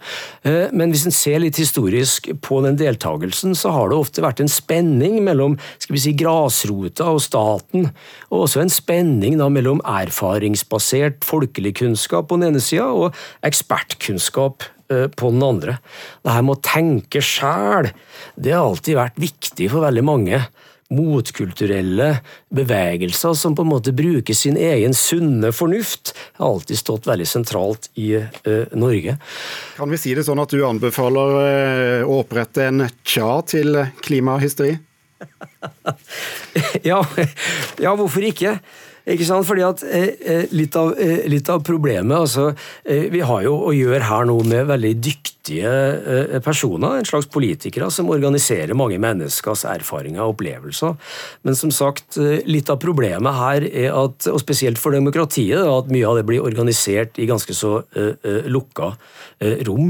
Eh, men hvis en ser litt historisk på den deltakelsen, så har det ofte vært en spenning mellom skal vi si, grasrota og staten, og også en spenning da, mellom erfaringsbasert folkelig kunnskap på den ene sida og ekspertkunnskap på den andre. Det her med å tenke sjæl, det har alltid vært viktig for veldig mange motkulturelle bevegelser som på en måte bruker sin egen sunne fornuft, har alltid stått veldig sentralt i uh, Norge. Kan vi si det sånn at du anbefaler uh, å opprette en tja til klimahysteri? *laughs* ja, ja, hvorfor ikke? Ikke sant? Fordi at eh, litt, av, eh, litt, av, problemet altså, eh, Vi har jo å gjøre her nå med veldig dyktige eh, personer, en slags politikere, som organiserer mange menneskers erfaringer og opplevelser. Men som sagt, eh, litt av problemet her er at, og spesielt for demokratiet, at mye av det blir organisert i ganske så eh, lukka rom.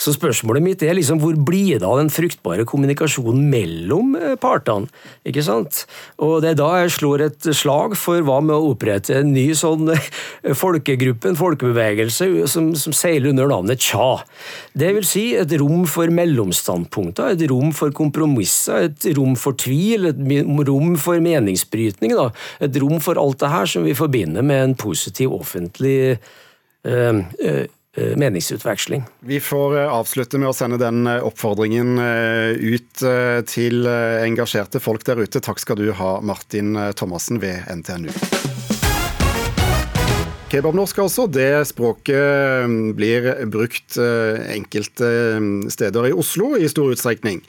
Så spørsmålet mitt er liksom, hvor blir det av den fruktbare kommunikasjonen mellom partene? Ikke sant? Og det er da jeg slår et slag for hva med å opprette en ny sånn folkegruppe, en folkebevegelse, som, som seiler under navnet Tja. Det vil si et rom for mellomstandpunkter, et rom for kompromisser, et rom for tvil, et rom for meningsbrytning. Da. Et rom for alt det her som vi forbinder med en positiv offentlig øh, øh, meningsutveksling. Vi får avslutte med å sende den oppfordringen ut til engasjerte folk der ute. Takk skal du ha, Martin Thomassen ved NTNU. Kebabnorsk altså, det språket blir brukt enkelte steder i Oslo i stor utstrekning.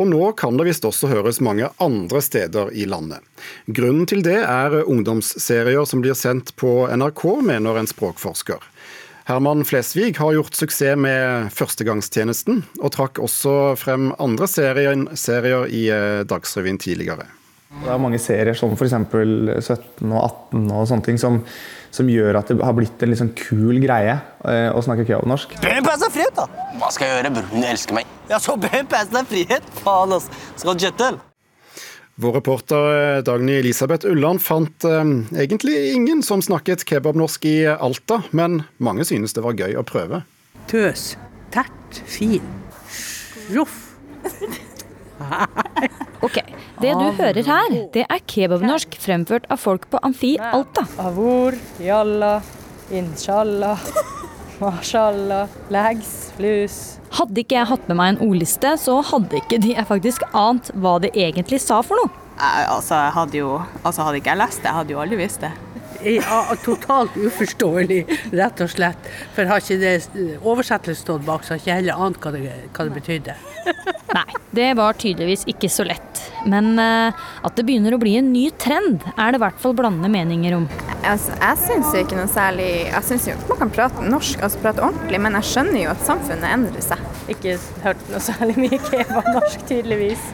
Og nå kan det visst også høres mange andre steder i landet. Grunnen til det er ungdomsserier som blir sendt på NRK, mener en språkforsker. Herman Flesvig har gjort suksess med Førstegangstjenesten, og trakk også frem andre serier, serier i Dagsrevyen tidligere. Det er mange serier som f.eks. 17 og 18 og sånne ting som, som, gjør at det har blitt en sånn kul greie å snakke kebabnorsk. Bøn pass er frihet, da! Hva skal jeg gjøre? Bror elsker meg. Ja, så bøn pass er frihet! Faen, altså. Skal kjøttel? Vår reporter Dagny Elisabeth Ulland fant eh, egentlig ingen som snakket kebabnorsk i Alta, men mange synes det var gøy å prøve. Tøs. Tert. Fin. Roff. ok, det du hører her, det er kebabnorsk fremført av folk på Amfi Alta. Avor, jalla, inshallah, mashallah, lags, flus. Hadde ikke jeg hatt med meg en ordliste, så hadde ikke de faktisk ant hva det egentlig sa for noe. Altså, jeg hadde jo altså, Hadde ikke jeg lest det, jeg hadde jo aldri visst det. Ja, totalt uforståelig, rett og slett. For har ikke det oversettelse stått bak, så har ikke heller ant hva det, hva det betydde. Nei, det var tydeligvis ikke så lett. Men uh, at det begynner å bli en ny trend, er det i hvert fall blandede meninger om. Altså, jeg syns jo ikke noe særlig Jeg syns jo man kan prate norsk, altså prate ordentlig, men jeg skjønner jo at samfunnet endrer seg. Ikke hørt noe særlig mye kebab-norsk, tydeligvis.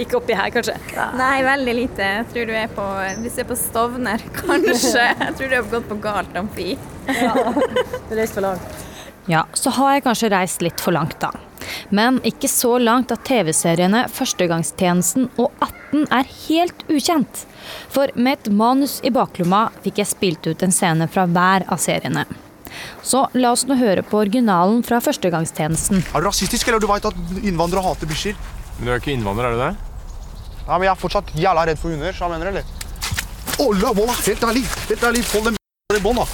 Ikke oppi her, kanskje? Nei, veldig lite. Jeg tror du er på, hvis du er på Stovner, kanskje. *laughs* Jeg tror du har gått på galt amfi. Ja, du reiste for langt. Ja, så har jeg kanskje reist litt for langt, da. Men ikke så langt at TV-seriene Førstegangstjenesten og 18 er helt ukjent. For med et manus i baklomma fikk jeg spilt ut en scene fra hver av seriene. Så la oss nå høre på originalen fra Førstegangstjenesten. Er du rasistisk, eller du veit at innvandrere hater bikkjer? Men du er ikke innvandrer, er du det? Nei, men jeg er fortsatt jævla redd for hunder, så jeg mener eller? Olla, volla, helt ærlig! Helt ærlig, hold den i bånn, da.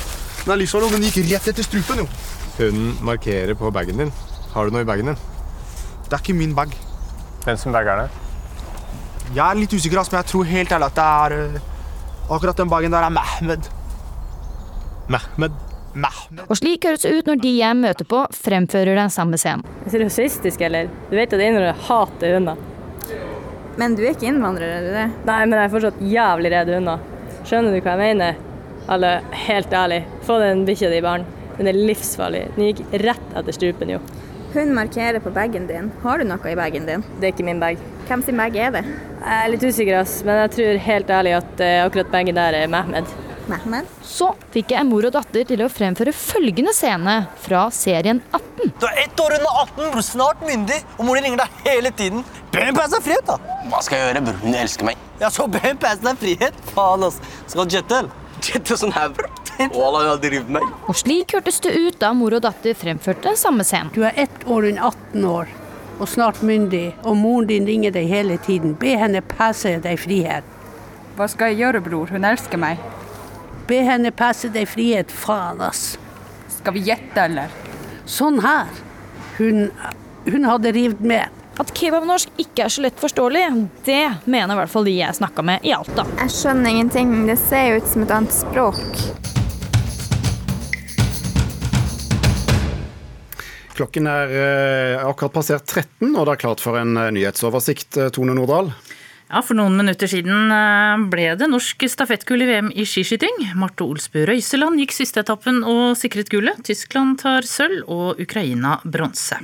Den er livsfarlig, og den gikk rett etter strupen, jo. Hunden markerer på bagen din. Har du noe i bagen din? Det er ikke min bag. Hvem sin bag er det? Jeg er litt usikker, ass, men jeg tror helt ærlig at det er øh, Akkurat den bagen der er Mehmed. Mehmed? Mehmed. Og slik høres det ut når de jeg møter på, fremfører den samme scenen. Er du rasistisk, eller? Du vet at innvandrere hater hunder. Men du er ikke innvandrer, er du det? Nei, men jeg er fortsatt jævlig redd hunder. Skjønner du hva jeg mener? Alle, helt ærlig, få den bikkja di i baren. Den er livsfarlig. Den gikk rett etter strupen, jo. Hun markerer på bagen din. Har du noe i bagen din? Det er ikke min bag. Hvem sin bag er det? Jeg er litt usikker, ass, men jeg tror helt ærlig at eh, akkurat bagen der er Mehmed. Mehmed? Så fikk jeg mor og datter til å fremføre følgende scene fra serien 18. Du er ett år under 18, bror. Snart myndig. Og mor di ringer deg hele tiden. Be er frihet, da. Hva skal jeg gjøre, bror? Hun elsker meg. Ja, så be er frihet. Faen, ass. Skal du jette, eller? Jette sånn her, bror. Og slik hørtes det ut da mor og datter fremførte samme scenen. Du er ett år under 18 år og snart myndig, og moren din ringer deg hele tiden. Be henne passe deg frihet. Hva skal jeg gjøre, bror? Hun elsker meg. Be henne passe deg frihet, faen, ass. Skal vi gjette, eller? Sånn her. Hun, hun hadde revet med. At kebabnorsk ikke er så lett forståelig, det mener i hvert fall de jeg snakka med i Alta. Jeg skjønner ingenting. Det ser jo ut som et annet språk. Klokken er eh, akkurat passert 13, og det er klart for en eh, nyhetsoversikt. eh, Tone Nordahl. Ja, For noen minutter siden ble det norsk stafettgull i VM i skiskyting. Marte Olsbu Røiseland gikk siste etappen og sikret gullet. Tyskland tar sølv og Ukraina bronse.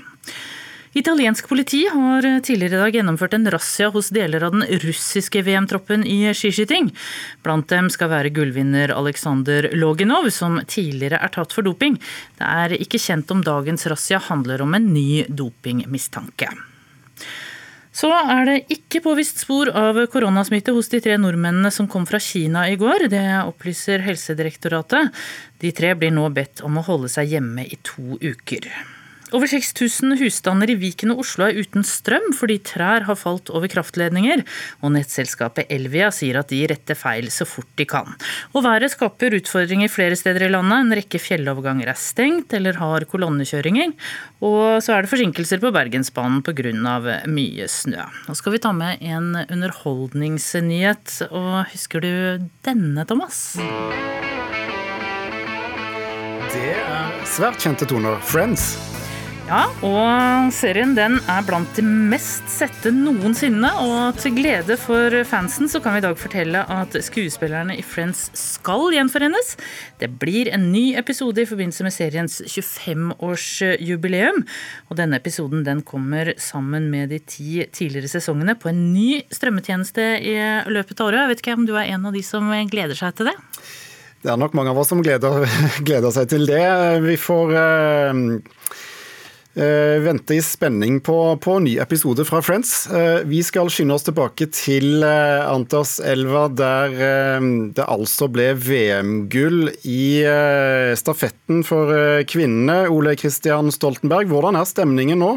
Italiensk politi har tidligere i dag gjennomført en razzia hos deler av den russiske VM-troppen i skiskyting. Blant dem skal være gullvinner Aleksandr Loginov, som tidligere er tatt for doping. Det er ikke kjent om dagens razzia handler om en ny dopingmistanke. Så er det ikke påvist spor av koronasmitte hos de tre nordmennene som kom fra Kina i går. Det opplyser Helsedirektoratet. De tre blir nå bedt om å holde seg hjemme i to uker. Over 6000 husstander i Viken og Oslo er uten strøm fordi trær har falt over kraftledninger, og nettselskapet Elvia sier at de retter feil så fort de kan. Og været skaper utfordringer flere steder i landet. En rekke fjelloverganger er stengt eller har kolonnekjøringer, og så er det forsinkelser på Bergensbanen pga. mye snø. Nå skal vi ta med en underholdningsnyhet, og husker du denne, Thomas? Det er svært kjente toner. Friends. Ja, og serien den er blant de mest sette noensinne. Og til glede for fansen så kan vi i dag fortelle at skuespillerne i Friends skal gjenforenes. Det blir en ny episode i forbindelse med seriens 25-årsjubileum. Og denne episoden den kommer sammen med de ti tidligere sesongene på en ny strømmetjeneste i løpet av året. Jeg vet ikke om du er en av de som gleder seg til det? Det er nok mange av oss som gleder, *laughs* gleder seg til det. Vi får eh, eh, vente i spenning på, på ny episode fra Friends. Eh, vi skal skynde oss tilbake til eh, Antarselva, der det altså ble VM-gull i stafetten for kvinnene. Ole Kristian Stoltenberg, hvordan er stemningen nå?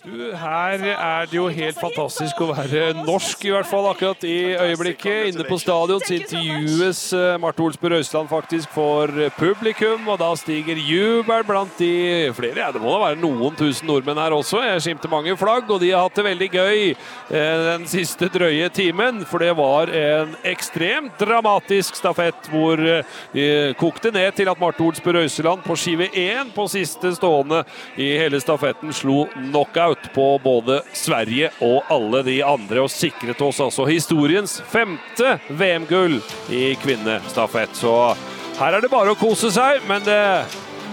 Du, her er det jo helt fantastisk å være norsk, i hvert fall akkurat i øyeblikket. Inne på stadion så intervjues eh, Marte Olsbu Røisland faktisk for publikum, og da stiger jubel blant de flere. Ja, det må da være noen tusen nordmenn her også. Jeg skimter mange flagg, og de har hatt det veldig gøy eh, den siste drøye timen. For det var en ekstremt dramatisk stafett hvor eh, de kokte ned til at Marte Olsbu Røiseland på skive 1 på siste stående i hele stafetten slo knockout på både Sverige og alle de andre, og sikret oss altså historiens femte VM-gull i kvinnestafett. Så her er det bare å kose seg, men det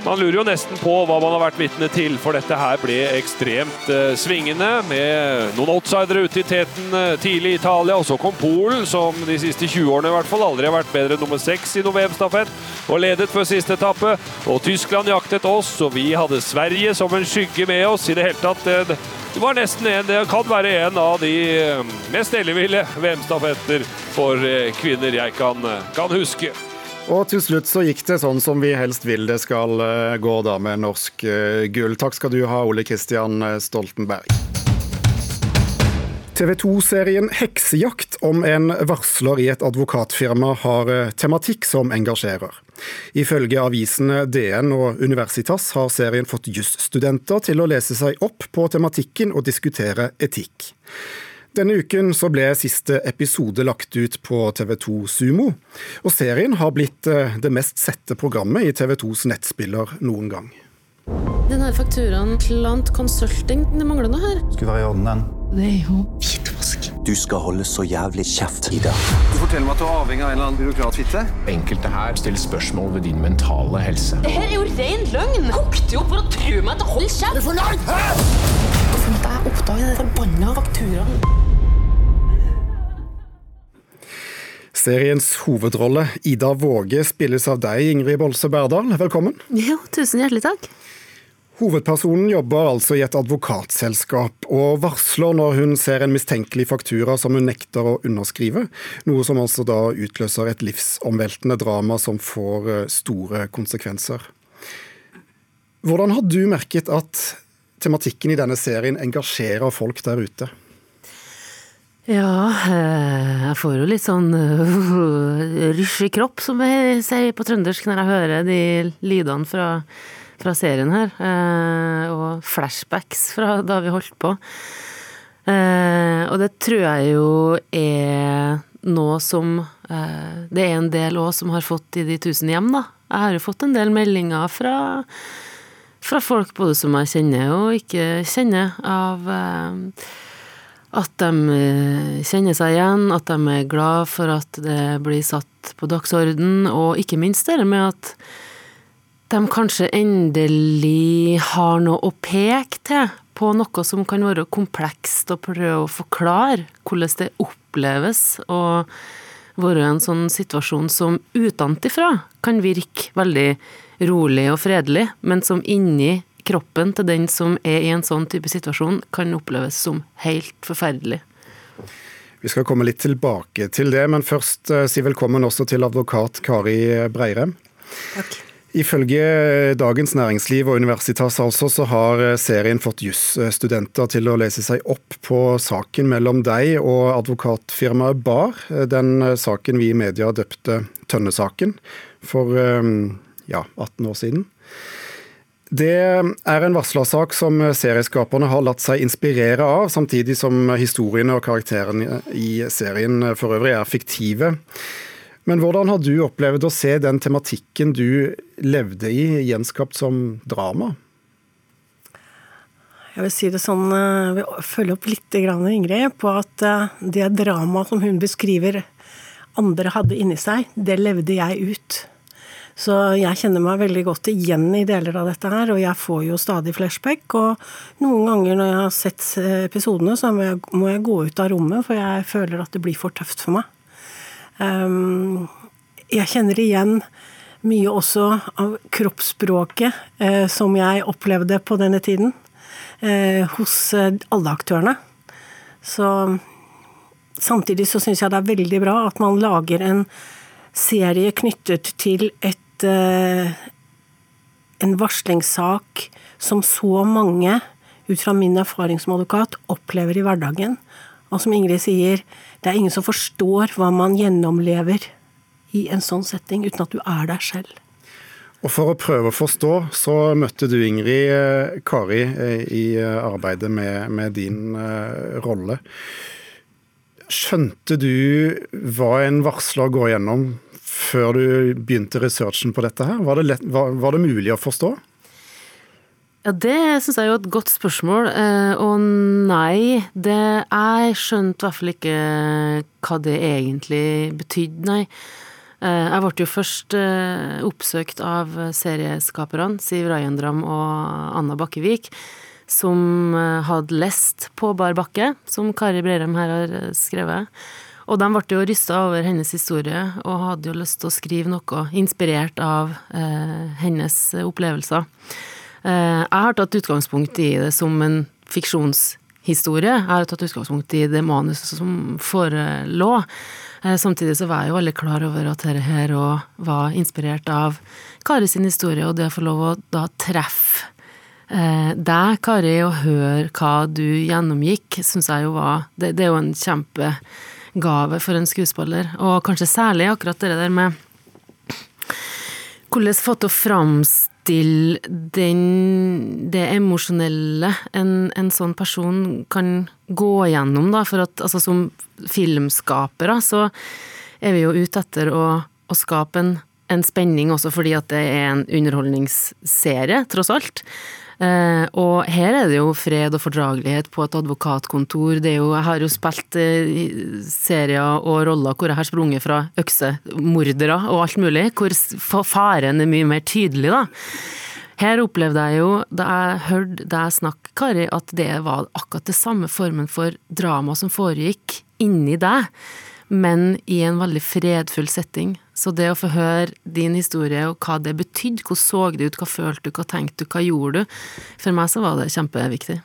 Man lurer jo nesten på hva man har vært vitne til, for dette her ble ekstremt eh, svingende, med noen outsidere ute i teten eh, tidlig i Italia, og så kom Polen, som de siste 20 årene i hvert fall aldri har vært bedre enn nummer seks i noen VM-stafett, og ledet før siste etappe. Og Tyskland jaktet oss, og vi hadde Sverige som en skygge med oss. I det hele tatt, eh, det var nesten en, det kan være en av de eh, mest elleville VM-stafetter for eh, kvinner jeg kan, kan huske. Og til slutt så gikk det sånn som vi helst vil det skal eh, gå da med norsk eh, gull. Takk skal du ha, Ole Kristian eh, Stoltenberg. TV 2-serien Heksejakt om en varsler i et advokatfirma har tematikk som engasjerer. Ifølge avisene DN og Universitas har serien fått jusstudenter til å lese seg opp på tematikken og diskutere etikk. Denne uken så ble siste episode lagt ut på TV2 Sumo, og serien har blitt eh, det mest sette programmet i TV2s nettspiller noen gang. Den her fakturaen Klant Consulting, det mangler noe her. Skulle være i orden, den. Det er jo hvitvask. Du skal holde så jævlig kjeft, Ida. Du forteller meg at du er avhengig av en eller annen byråkratfitte? Enkelte her stiller spørsmål ved din mentale helse. Det her er jo ren løgn! Kokte jo opp for å true meg til å holde kjeft! Er langt! fornøyd? Hvorfor måtte jeg oppdage den forbanna fakturaen? Seriens hovedrolle, Ida Våge, spilles av deg, Ingrid Bolse Berdal. Velkommen. Jo, tusen hjertelig takk. Hovedpersonen jobber altså i et advokatselskap, og varsler når hun ser en mistenkelig faktura som hun nekter å underskrive, noe som altså da utløser et livsomveltende drama som får eh, store konsekvenser. Hvordan har du merket at tematikken i denne serien engasjerer folk der ute? Ja, eh, jeg får jo litt sånn uh, rysj i kropp, som jeg sier på trøndersk når jeg hører de lydene fra, fra serien her. eh, Og flashbacks fra da vi holdt på. Eh, Og det tror jeg jo er noe som eh, Det er en del òg som har fått i de tusen hjem, da. Jeg har jo fått en del meldinger fra fra folk både som jeg kjenner og ikke kjenner, av eh, at de eh, kjenner seg igjen, at de er glad for at det blir satt på dagsorden, og ikke minst det med at de kanskje endelig har noe å peke til på noe som kan være komplekst, og prøve å forklare hvordan det oppleves å være en sånn situasjon som utenfra kan virke veldig rolig og fredelig, men som inni kroppen til den som er i en sånn type situasjon, kan oppleves som helt forferdelig. Vi skal komme litt tilbake til det, men først eh, si velkommen også til advokat Kari Breirem. Takk. Ifølge Dagens Næringsliv og Universitas altså, så har serien fått jusstudenter til å lese seg opp på saken mellom deg og advokatfirmaet Bar, den saken vi i media døpte Tønne-saken for eh, ja, 18 år siden. Det er en varslersak som serieskaperne har latt seg inspirere av, samtidig som historiene og karakterene i serien for øvrig er fiktive. Men hvordan har du opplevd å se den tematikken du levde i, gjenskapt som drama? Jeg vil si det sånn, jeg vil følge opp litt, Ingrid, på at eh, det dramaet som hun beskriver andre hadde inni seg, det levde jeg ut. Så jeg kjenner meg veldig godt igjen i deler av dette her, og jeg får jo stadig flashback. Og noen ganger når jeg har sett episodene, så må jeg, må jeg gå ut av rommet, for jeg føler at det blir for tøft for meg. Um, jeg kjenner igjen mye også av kroppsspråket eh, som jeg opplevde på denne tiden, eh, hos eh, alle aktørene. Så samtidig så syns jeg det er veldig bra at man lager en serie knyttet til et eh, en varslingssak som så mange, ut fra min erfaring som advokat, opplever i hverdagen. Og som Ingrid sier, det er ingen som forstår hva man gjennomlever i en sånn setting, uten at du er der selv. Og For å prøve å forstå, så møtte du Ingrid eh, Kari eh, i arbeidet med, med din rolle. Skjønte du hva en varsler går gjennom før du begynte researchen på dette her? Var det, lett, var, var det mulig å forstå? Ja, Det syns jeg er jo et godt spørsmål. Eh, og nei, det, jeg skjønte i hvert fall ikke hva det egentlig betydde, nei. Eh, jeg ble jo først eh, oppsøkt av serieskaperne Siv Rajendram og Anna Bakkevik, som eh, hadde lest På bar bakke, som Kari Breirem her har skrevet. Og de ble jo rysta over hennes historie, og hadde jo lyst til å skrive noe inspirert av eh, hennes opplevelser. Eh, jeg har tatt utgangspunkt i det som en fiksjonshistorie. Jeg har tatt utgangspunkt i det manuset som forelå. Eh, samtidig så var jeg jo veldig klar over at dette her òg var inspirert av Kari sin historie, og det å få lov å da treffe eh, deg, Kari, og høre hva du gjennomgikk, syns jeg jo var det, det, er jo en kjempegave for en skuespiller. Og kanskje særlig akkurat det der med hvordan få til å framstille den, det emosjonelle en, en, sånn person kan gå gjennom, da. For at altså, som filmskapere så er vi jo ute etter å, å skape en, en spenning også fordi at det er en underholdningsserie, tross alt. Eh, og her er det jo fred og fordragelighet på et advokatkontor. Det er jo, jeg har jo spilt eh, serier og roller hvor jeg har sprunget fra øksemordere og alt mulig, hvor faren er mye mer tydelig, da. Her opplevde jeg jo, da jeg hørte deg snakke, Kari, at det var akkurat det samme formen for drama som foregikk inni deg, men i en veldig fredfull setting. Så det å få høre din historie og hva det betydde, hvordan så det ut, hva følte du, hva tenkte du, hva gjorde du, for meg så var det kjempeviktig.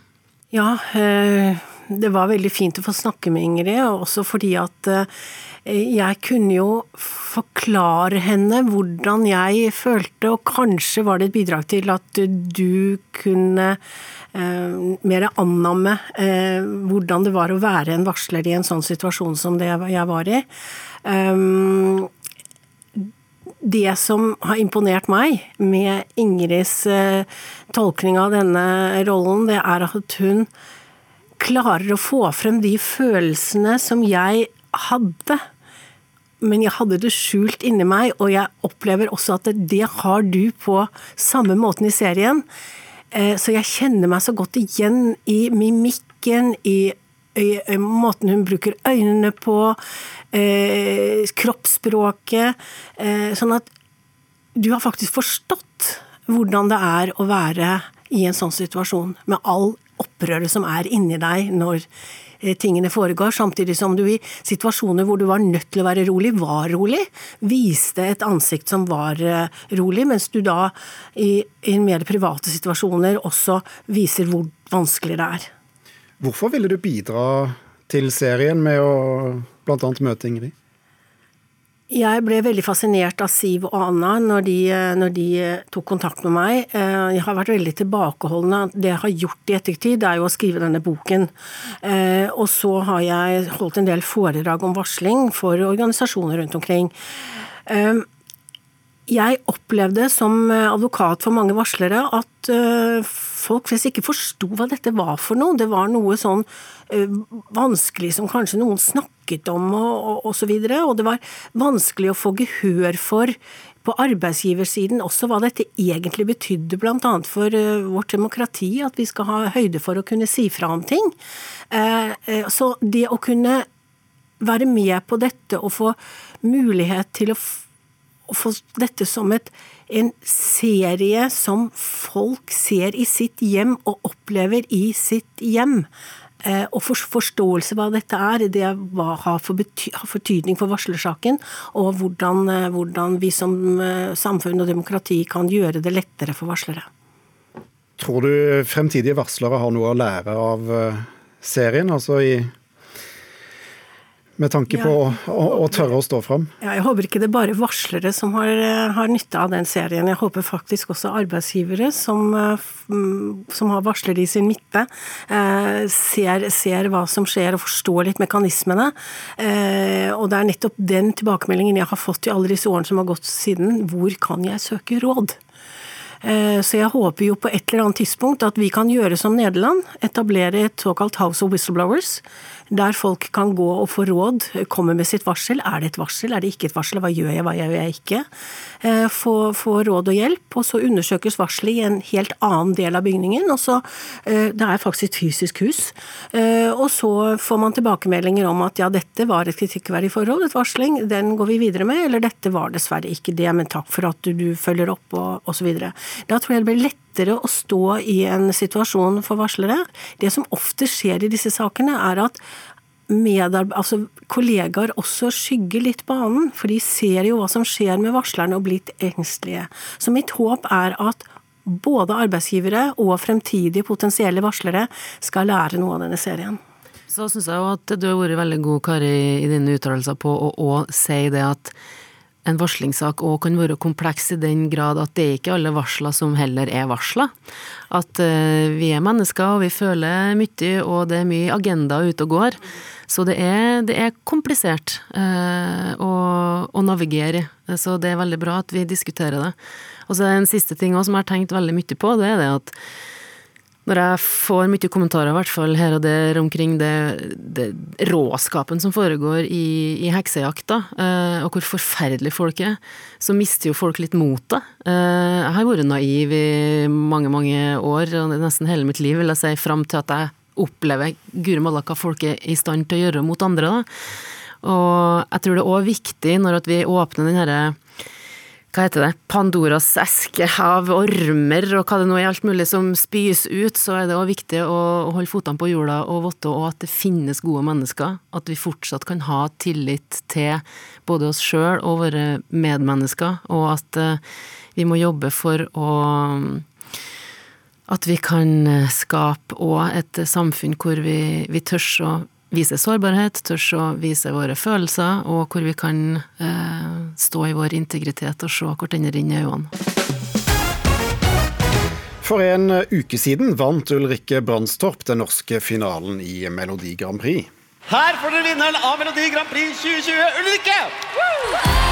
Ja, eh, det var veldig fint å få snakke med Ingrid, også fordi at eh, jeg kunne jo forklare henne hvordan jeg følte, og kanskje var det et bidrag til at du kunne eh, mer annamme hvordan det var å være en varsler i en sånn situasjon som det jeg var i. Det som har imponert meg med Ingrids eh, tolkning av denne rollen, det er at hun klarer å få frem de følelsene som jeg hadde. Men jeg hadde det skjult inni meg, og jeg opplever også at det har du på samme måten i serien. Eh, så jeg kjenner meg så godt igjen i mimikken, i måten hun bruker øynene på, eh, kroppsspråket. Eh, sånn at du har faktisk forstått hvordan det er å være i en sånn situasjon, med all opprøret som er inni deg når tingene foregår, samtidig som du i situasjoner hvor du var nødt til å være rolig, var rolig. Viste et ansikt som var rolig, mens du da i, i mer private situasjoner også viser hvor vanskelig det er. Hvorfor ville du bidra til serien med å bl.a. møte Ingrid? Jeg ble veldig fascinert av Siv og Anna når de, når de, tok kontakt med meg. Eh, jeg har vært veldig tilbakeholdende. Det jeg har gjort i ettertid, er jo å skrive denne boken. Eh, og så har jeg holdt en del foredrag om varsling for organisasjoner rundt omkring. Eh, jeg opplevde som advokat for mange varslere at eh, folk flest ikke forsto hva dette var for noe. Det var noe sånn eh, vanskelig som kanskje noen snakket om og. Og, og, og det var vanskelig å få gehør for på arbeidsgiversiden også hva dette egentlig betydde, bl.a. for eh, vårt demokrati, at vi skal ha høyde for å kunne si fra om ting. Så det å kunne være med på dette og få mulighet til å å få dette som et, en serie som folk ser i sitt hjem og opplever i sitt hjem. Eh, og for, forståelse hva dette er, det har for, bety, har for for varslersaken. Og hvordan, eh, hvordan vi som eh, samfunn og demokrati kan gjøre det lettere for varslere. Tror du fremtidige varslere har noe å lære av serien? Altså i med tanke på å, å, å, tørre å stå fram? Ja, jeg håper ikke det er bare varslere som har, har, nytte av den serien. Jeg håper faktisk også arbeidsgivere som, mm, som har varslere i sin midte, eh, ser, ser, hva som skjer og forstår litt mekanismene. Eh, og det er nettopp den tilbakemeldingen jeg har fått i alle disse årene som har gått siden. Hvor kan jeg søke råd? Eh, Så jeg håper jo på et eller annet tidspunkt at vi kan gjøre som Nederland, etablere et såkalt House of Whistleblowers, der folk kan gå og få råd, komme med sitt varsel. Er det et varsel, er det ikke et varsel, hva gjør jeg, hva gjør jeg ikke? Eh, Få, få råd og hjelp, og så undersøkes varselet i en helt annen del av bygningen. og så, eh, Det er faktisk et fysisk hus. Eh, Og så får man tilbakemeldinger om at ja, dette var et kritikkverdig forhold, et varsling, den går vi videre med, eller dette var dessverre ikke det, men takk for at du, du følger opp, og osv. Da tror jeg det blir lettere å stå i en situasjon for varslere. Det som ofte skjer i disse sakene, er at altså kollegaer også skygger litt banen, for de ser jo hva som skjer med varslerne og blir litt engstelige. Så mitt håp er at både arbeidsgivere og fremtidige potensielle varslere skal lære noe av denne serien. Så syns jeg jo at du har vært veldig god, Kari, i dine uttalelser på å òg si det at en varslingssak òg kan være kompleks i den grad at det er ikke alle varsler som heller er varsler. At eh, vi er mennesker, og vi føler mye, og det er mye agenda ute og går. Så det er, det er komplisert eh, å, å navigere i. Så det er veldig bra at vi diskuterer det. Og så er det en siste ting også som jeg har tenkt veldig mye på, det er det at når jeg får mye kommentarer, hvert fall her og der, omkring det, det råskapen som foregår i, i heksejakta, eh, og hvor forferdelig folk er, så mister jo folk litt motet. Eh, jeg har vært naiv i mange, mange år, og nesten hele mitt liv, vil jeg si, fram til at jeg opplever guri malla hva folk er i stand til å gjøre mot andre. Da. Og jeg tror det er òg viktig når vi åpner den herre hva heter det, Pandoras eske av ormer og hva det nå er alt mulig som spys ut, så er det òg viktig å, holde fotene på jorda og votte og at det finnes gode mennesker. At vi fortsatt kan ha tillit til både oss sjøl og våre medmennesker, og at uh, vi må jobbe for å At vi kan skape òg et samfunn hvor vi, vi tør å vise sårbarhet, tørs å vise våre følelser, og hvor vi kan eh, stå i vår integritet og se hverandre inn i øynene. For en uke siden vant Ulrikke Brandstorp den norske finalen i Melodi Grand Prix. Her får dere vinneren av Melodi Grand Prix 2020, Ulrikke!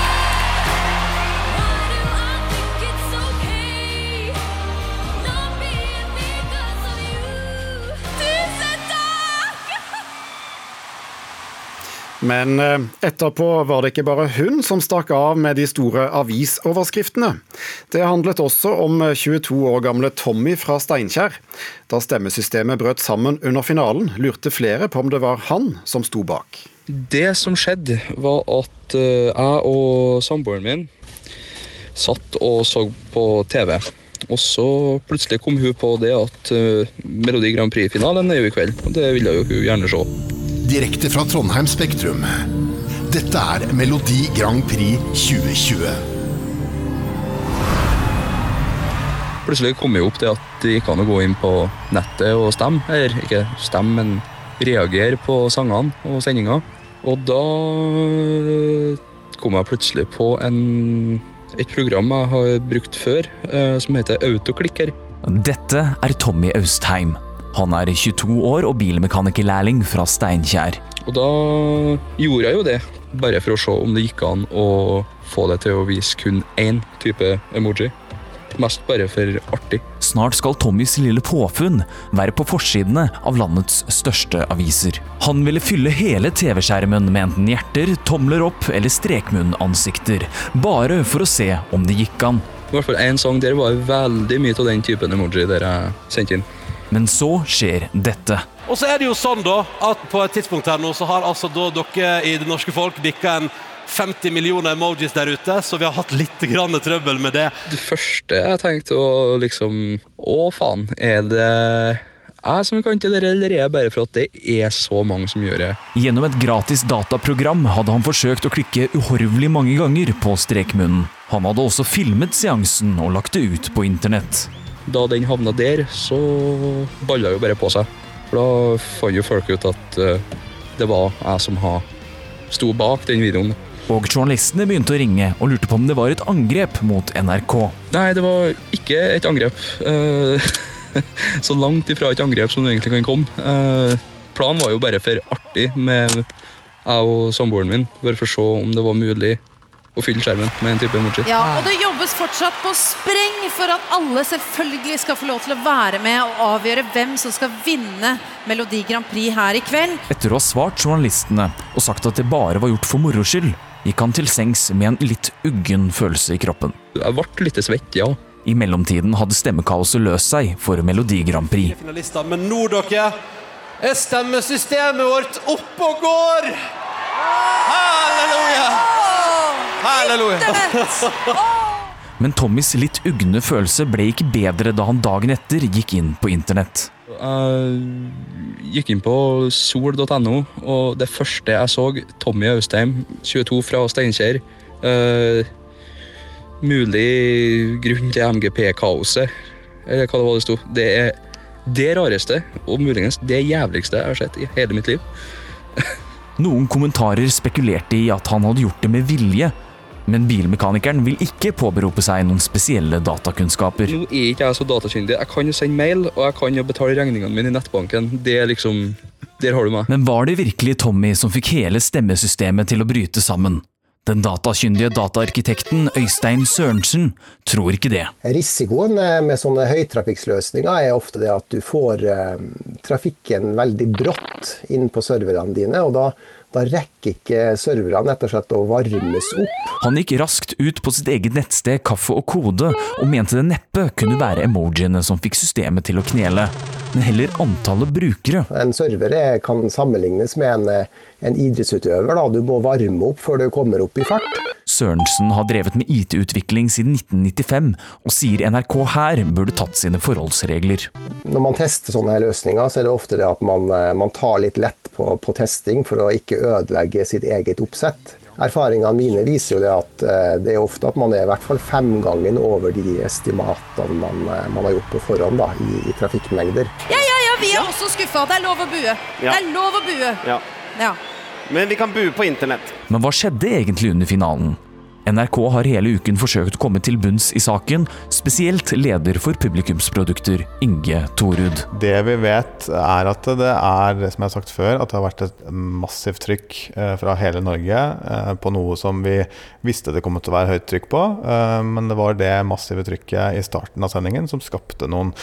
Men eh, etterpå var det ikke bare hun som stakk av med de store avisoverskriftene. Det handlet også om 22 år gamle Tommy fra Steinkjer. Da stemmesystemet brøt sammen under finalen, lurte flere på om det var han som sto bak. Det som skjedde, var at eh, jeg og samboeren min satt og så på TV. Og så plutselig kom hun på det at eh, Melodi Grand Prix-finalen er jo i kveld. Og det ville hun gjerne se. Direkte fra Trondheim Spektrum. Dette er Melodi Grand Prix 2020. Plutselig kom jo opp det at det gikk an å gå inn på nettet og stemme. Eller ikke stemme, men reagere på sangene og sendinga. Og da kom jeg plutselig på en, et program jeg har brukt før, eh, som heter Autoklikker. Dette er Tommy Austheim. Han er 22 år og bilmekanikerlærling fra Steinkjer. Og da gjorde jeg jo det, bare for å se om det gikk an å få det til å vise kun én type emoji. Mest bare for artig. Snart skal Tommys lille påfunn være på forsidene av landets største aviser. Han ville fylle hele TV-skjermen med enten hjerter, tomler opp eller strekmunnansikter, bare for å se om det gikk an. I hvert fall én sang der var veldig mye av den typen emoji der jeg sendte inn. Men så skjer dette. Og så er det jo sånn da, at på et tidspunkt her nå så har altså da dere i det norske folk bikka en 50 millioner emojis der ute, så vi har hatt litt grann trøbbel med det. Det første jeg tenkte å liksom Å, faen. Er det jeg som kan til det, eller er det bare for at det er så mange som gjør det? Gjennom et gratis dataprogram hadde han forsøkt å klikke uhorvelig mange ganger på strekmunnen. Han hadde også filmet seansen og lagt det ut på internett. Da den havna der, så balla jo bare på seg. For da fant jo folk ut at uh, det var jeg som sto bak den videoen. Og journalistene begynte å ringe og lurte på om det var et angrep mot NRK. Nei, det var ikke et angrep. Uh, *laughs* så langt ifra et angrep som det egentlig kan komme. Uh, planen var jo bare for artig med jeg og samboeren min, bare for å se om det var mulig og fylle skjermen med en type emoji. Ja, og det jobbes fortsatt på spreng for at alle selvfølgelig skal få lov til å være med og avgjøre hvem som skal vinne Melodi Grand Prix her i kveld. Etter å ha svart journalistene og sagt at det bare var gjort for moro skyld, gikk han til sengs med en litt uggen følelse i kroppen. Jeg ble litt svett, ja. I mellomtiden hadde stemmekaoset løst seg for Melodi Grand Prix. Men nå, dere, er stemmesystemet vårt oppe og går! Halleluja! Men Tommys litt ugne følelse ble ikke bedre da han dagen etter gikk inn på internett. Jeg gikk inn på sol.no, og det første jeg så, Tommy Austheim, 22 fra Steinkjer. Uh, mulig grunn til MGP-kaoset, eller hva det var det sto. Det er det rareste, og muligens det jævligste jeg har sett i hele mitt liv. Noen kommentarer spekulerte i at han hadde gjort det med vilje, men bilmekanikeren vil ikke påberope seg noen spesielle datakunnskaper. Nå er ikke jeg så datakyndig. Jeg kan jo sende mail, og jeg kan jo betale regningene mine i nettbanken. Det er liksom Der har du meg. Men var det virkelig Tommy som fikk hele stemmesystemet til å bryte sammen? Den datakyndige dataarkitekten Øystein Sørensen tror ikke det. Risikoen med sånne høytrafikksløsninger er ofte det at du får eh, trafikken veldig brått inn på serverne dine. og da, da rekker ikke serverne rett og slett å varmes opp. Han gikk raskt ut på sitt eget nettsted Kaffe og kode, og mente det neppe kunne være emojiene som fikk systemet til å knele, men heller antallet brukere. En server er- kan sammenlignes med en, eh, en idrettsutøver. Da. Du må varme opp før du kommer opp i fart. Sørensen har drevet med IT-utvikling siden 1995, og sier NRK her burde tatt sine forholdsregler. Når man tester sånne løsninger, så er det ofte det at man, eh, man tar litt lett på, på testing for å ikke ødelegge sitt eget oppsett. Erfaringene mine viser jo det at eh, det er ofte at man er i hvert fall femgangen over de estimatene man, eh, man har gjort på forhånd da, i, i trafikkmengder. Ja, ja, ja, vi er også skuffa. Det er lov å bue. Det er lov å bue. Ja. Ja. Men vi kan bue på internett. Men hva skjedde egentlig under finalen? NRK har hele uken forsøkt å komme til bunns i saken, spesielt leder for publikumsprodukter, Inge Torud. Det vi vet, er at det er det som jeg har sagt før, at det har vært et massivt trykk eh, fra hele Norge eh, på noe som vi visste det kom til å være høyt trykk på. eh, Men det var det massive trykket i starten av sendingen som skapte noen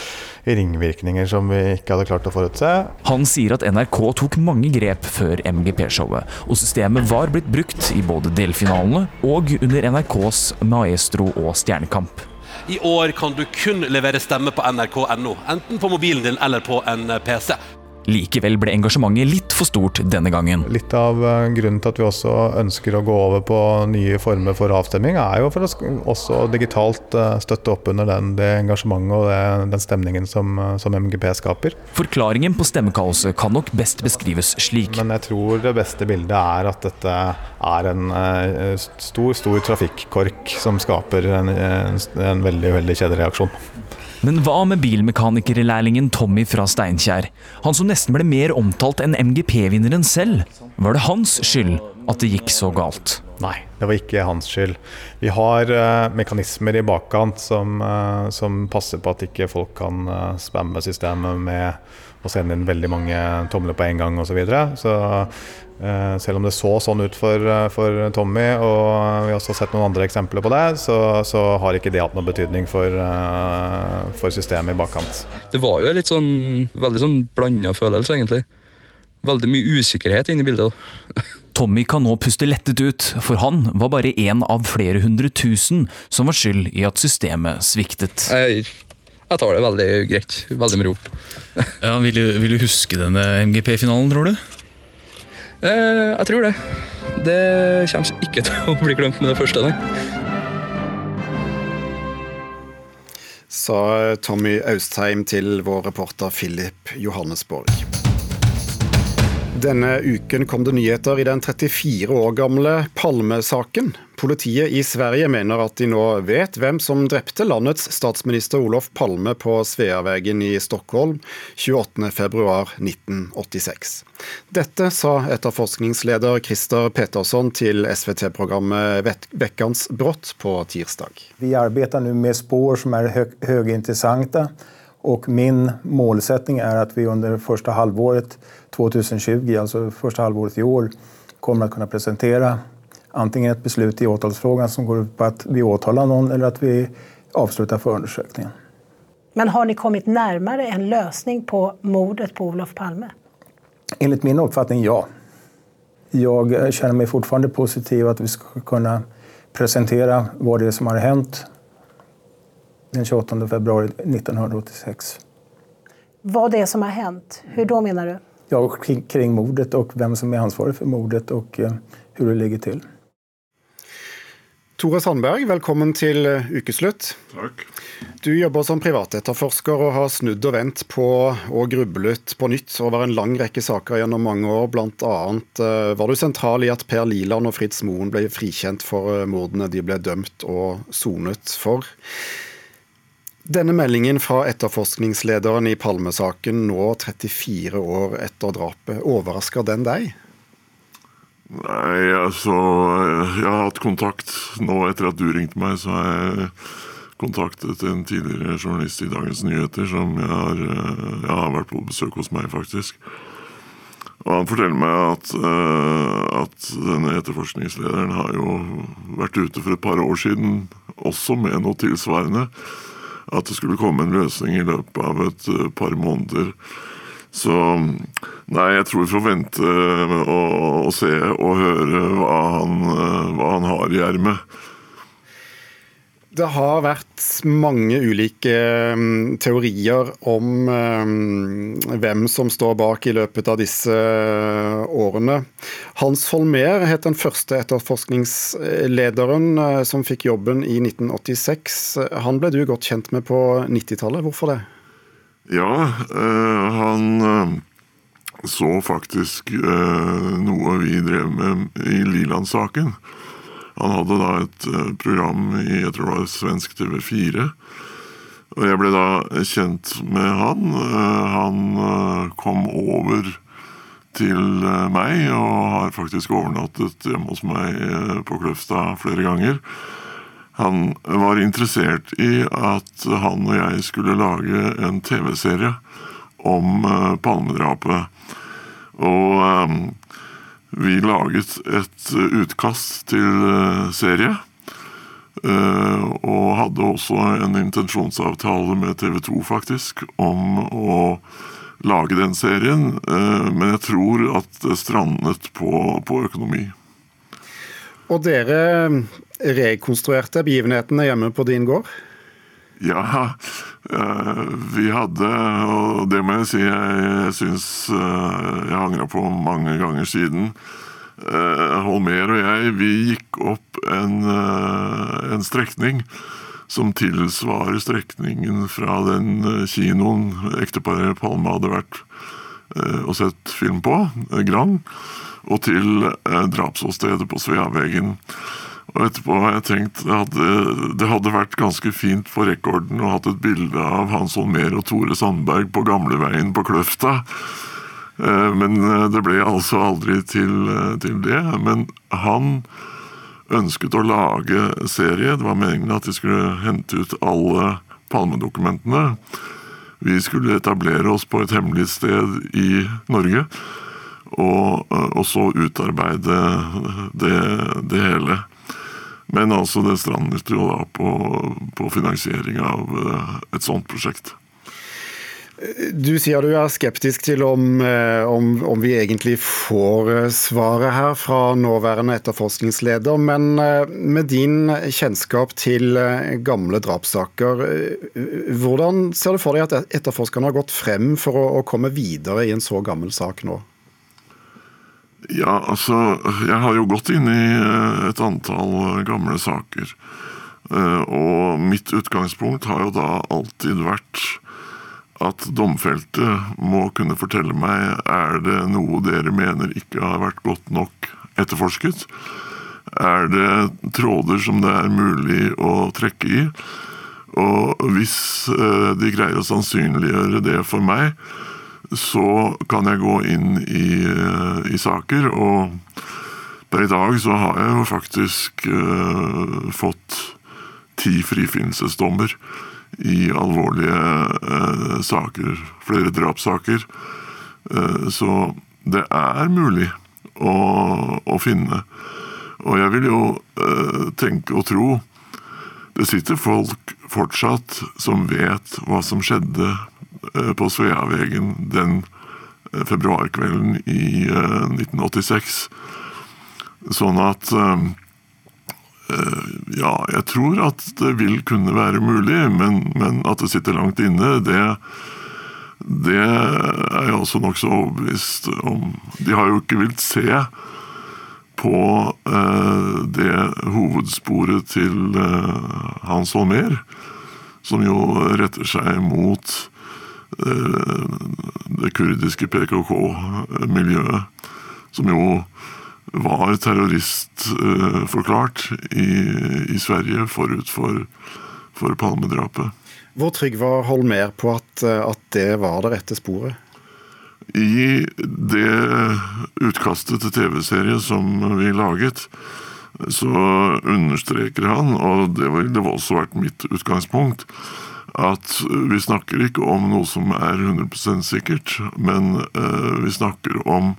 ringvirkninger som vi ikke hadde klart å forutse. Han sier at NRK tok mange grep før MGP-showet, og systemet var blitt brukt i både delfinalene og under NRKs Maestro og Stjernekamp. I år kan du kun levere stemme på nrk.no, enten på mobilen din eller på en PC. Likevel ble engasjementet litt for stort denne gangen. Litt av eh, grunnen til at vi også ønsker å gå over på nye former for avstemning, er jo for å også digitalt eh, støtte opp under den, det engasjementet og det, den stemningen som, eh, som MGP skaper. Forklaringen på stemmekaoset kan nok best beskrives slik. Men jeg tror det beste bildet er at dette er en stor, stor trafikkork som skaper en, en, en veldig, veldig kjedereaksjon. Men hva med bilmekanikerlærlingen Tommy fra Steinkjer? Han som nesten ble mer omtalt enn MGP-vinneren selv. Var det hans skyld at det gikk så galt? Nei, det var ikke hans skyld. Vi har uh, mekanismer i bakkant som, uh, som passer på at ikke folk kan uh, spamme systemet med å sende inn veldig mange tomler på en gang osv. Så, videre. så selv om det så sånn ut for, eh, for Tommy, og vi har også sett noen andre eksempler på det, så, så har ikke det hatt noen betydning for, eh, for systemet i bakkant. Det var jo litt sånn veldig sånn blanda følelse, egentlig. Veldig mye usikkerhet inni bildet. *laughs* Tommy kan nå puste lettet ut, for han var bare én av flere hundre tusen som var skyld i at systemet sviktet. Jeg, jeg tar det veldig greit. Veldig med ro. Ja, vil, du, vil du huske denne MGP-finalen, tror du? Eh, jeg tror det. Det kommer ikke *laughs* til å bli glemt med det første. Nei. Sa Tommy Austheim til vår reporter Philip Johannesborg. Denne uken kom det nyheter i den 34 år gamle Palme-saken. Politiet i Sverige mener at de nå vet hvem som drepte landets statsminister Olof Palme på Sveavägen i Stockholm 28.2.1986. Dette sa etterforskningsleder Christer Petersson til SVT-programmet Vekkans brott på tirsdag. Vi arbeider nå med spår som er høyinteressante. högintressanta och min målsättning är att vi under första halvåret 2020, alltså första halvåret i år, kommer att kunna presentera antingen et beslut i åtalsfrågan som går ut på at vi åtaler noen, eller at vi avslutter förundersökningen. Men har ni kommet nærmere en løsning på mordet på Olof Palme? Enligt min uppfattning, ja. Jeg kjenner meg fortfarande positiv at vi skal kunne presentere hva det är som har hendt den 28 februari 1986. Hva det som har hendt? Hur då mener du? Ja, kring, kring mordet och hvem som er ansvarig for mordet og uh, hvordan det ligger til. Tore Sandberg, velkommen til eh, ukeslutt. Takk. Du jobber som privatetterforsker og har snudd og vendt på og grublet på nytt over en lang rekke saker gjennom mange år. Annet eh, var du sentral i at Per Liland og Fritz Moen ble frikjent for eh, mordene de ble dømt og sonet for. Denne meldingen fra etterforskningslederen i Palmesaken nå 34 år etter drapet, overrasker den deg? Nei, altså Jeg har hatt kontakt nå etter at du ringte meg, så har jeg kontaktet en tidligere journalist i Dagens Nyheter som jeg har, jeg har vært på besøk hos meg, faktisk. Og han forteller meg at, at denne etterforskningslederen har jo vært ute for et par år siden, også med noe tilsvarende. At det skulle komme en løsning i løpet av et par måneder. Så nei, jeg tror vi får vente og, og se og høre hva han, hva han har i ermet. Det har vært mange ulike um, teorier om um, hvem som står bak i løpet av disse uh, årene. Hans Holmer het den første etterforskningslederen uh, som fikk jobben i 1986. Han ble du godt kjent med på 90-tallet. Hvorfor det? Ja, øh, han så faktisk noe vi drev med i Liland-saken. Han hadde da et program i jeg tror det var svensk TV4. Og jeg ble da kjent med han. Han kom over til meg og har faktisk overnattet hjemme hos meg på Kløfta flere ganger. Han var interessert i at han og jeg skulle lage en TV-serie om Palmedrapet. Og vi laget et utkast til uh, serie. Uh, og hadde også en intensjonsavtale med TV 2, faktisk, om å lage den serien. men jeg tror at det strandet på, på økonomi. Og dere rekonstruerte begivenhetene hjemme på din gård? Ja, vi hadde, og det må jeg si jeg syns jeg angra på mange ganger siden. Holmer og jeg, vi gikk opp en, en strekning som tilsvarer strekningen fra den kinoen ekteparet Palme hadde vært og sett film på, Grand, og til drapsåstedet på Sveavegen. Og etterpå har jeg tenkt at det hadde vært ganske fint for rekorden å hatt et bilde av Hans Holmer og Tore Sandberg på gamleveien på Kløfta. Men det ble altså aldri til, til det. Men han ønsket å lage serie. Det var meningen at de skulle hente ut alle Palmedokumentene. Vi skulle etablere oss på et hemmelig sted i Norge. Og, og så utarbeide det, det hele. Men altså, det strandet jo da på, på finansiering av et sånt prosjekt. Du sier du er skeptisk til om, om, om, vi egentlig får svaret her fra nåværende etterforskningsleder, men med din kjennskap til gamle drapssaker, hvordan ser du for deg at etterforskerne har gått frem for å, å komme videre i en så gammel sak nå? Ja, altså Jeg har jo gått inn i et antall gamle saker. Og mitt utgangspunkt har jo da alltid vært at domfelte må kunne fortelle meg er det noe dere mener ikke har vært godt nok etterforsket. Er det tråder som det er mulig å trekke i? Og hvis de greier å sannsynliggjøre det for meg, så kan jeg gå inn i, i, saker. Og per i dag så har jeg jo faktisk eh, fått ti frifinnelsesdommer i alvorlige eh, saker. Flere drapssaker. Eh, så det er mulig å, å finne. Og jeg vil jo eh, tenke og tro det sitter folk fortsatt som vet hva som skjedde eh, på Sveavegen den eh, februarkvelden i eh, 1986. Sånn at eh, eh, Ja, jeg tror at det vil kunne være mulig, men, men at det sitter langt inne, det, det er jeg også nokså overbevist om. De har jo ikke villet se på eh, det hovedsporet til eh, Hans Holmér, som jo retter seg mot eh, det kurdiske PKK-miljøet, som jo var terroristforklart i, i Sverige forut for, for Palmedrapet. Hvor trygg var Holmer på at, at det var det rette sporet? I det utkastet til TV-serie som vi laget, så understreker han, og det ville også vært mitt utgangspunkt, at vi snakker ikke om noe som er 100% sikkert, men uh, vi snakker om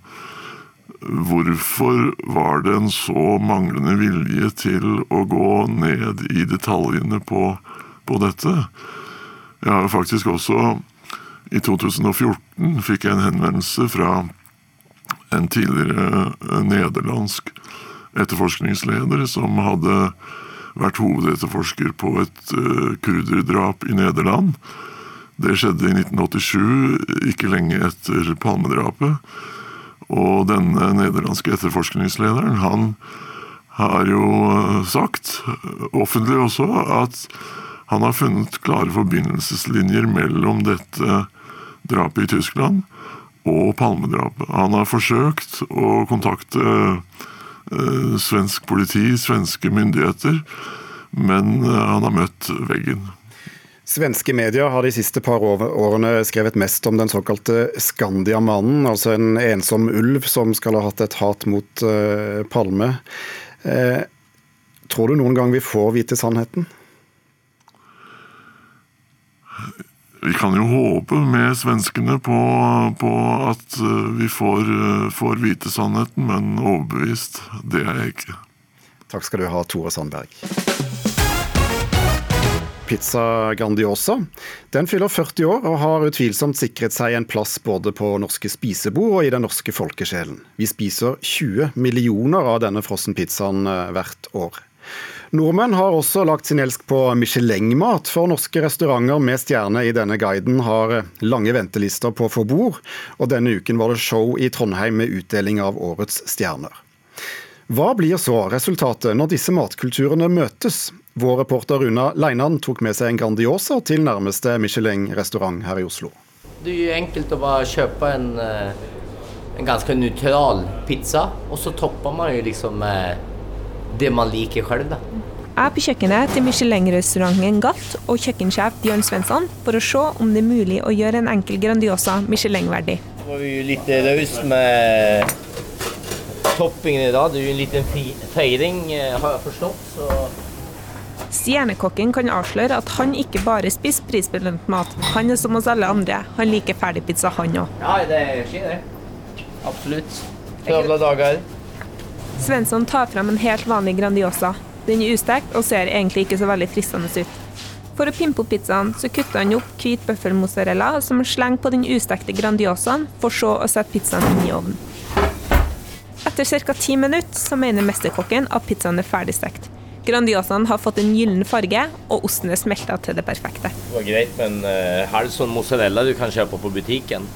hvorfor var det en så manglende vilje til å gå ned i detaljene på, på dette. Jeg har faktisk også i 2014 fikk jeg en henvendelse fra en tidligere nederlandsk etterforskningsleder som hadde vært hovedetterforsker på et uh, kurderdrap i Nederland. Det skjedde i 1987, ikke lenge etter Palmedrapet. Og denne nederlandske etterforskningslederen, han har jo sagt, offentlig også, at han har funnet klare forbindelseslinjer mellom dette drapet i Tyskland og Palmedrapet. Han har forsøkt å kontakte eh, svensk politi, svenske myndigheter, men eh, han har møtt veggen. Svenske medier har de siste par årene skrevet mest om den såkalte Skandiamannen, altså en ensom ulv som skal ha hatt et hat mot uh, Palme. Eh, tror du noen gang vi får vite sannheten? Vi kan jo håpe med svenskene på, på at eh, vi får, eh, får, vite sannheten, men overbevist, det er jeg ikke. Takk skal du ha, Tore Sandberg. Pizza Grandiosa den fyller 40 år og har utvilsomt sikret seg en plass både på norske spisebord og i den norske folkesjelen. Vi spiser 20 millioner av denne frossenpizzaen eh, hvert år. Nordmenn har også lagt sin elsk på Michelin-mat, for norske restauranter med stjerne i denne guiden har lange ventelister på å få bord, og denne uken var det show i Trondheim med utdeling av årets stjerner. Hva blir så resultatet når disse matkulturene møtes? Vår reporter Runa Leinan tok med seg en Grandiosa til nærmeste Michelin-restaurant her i Oslo. Det er jo enkelt å bare kjøpe en, eh, en ganske nøytral pizza, og så topper man jo liksom med det man liker selv. da. Jeg er på kjøkkenet til Michelin-restauranten Gatt og kjøkkensjef Bjørn Svensson for å se om det er mulig å gjøre en enkel Grandiosa Michelin-verdig. Nå var vi litt rause med toppingen i dag. Det er jo en liten feiring, eh, har jeg forstått. så... Stjernekokken kan avsløre at han ikke bare spiser prisbelønt mat. Han er som oss alle andre. Han liker ferdigpizza, han òg. Ja, det skjer det. Absolutt. Travle dager. Svensson tar fram en helt vanlig Grandiosa. Den er ustekt og ser egentlig ikke så veldig fristende ut. For å pimpe opp pizzaen så kutter han opp hvit bøffelmozzarella som han slenger på den ustekte Grandiosaen, for så å sette pizzaen inn i ovnen. Etter ca. ti minutter så mener mesterkokken at pizzaen er ferdigstekt. Grandiosaen har fått en gyllen farge, og osten er smelta til det perfekte. Det var greit, men uh, halv du sånn mozzarella du kan kjøpe på butikken?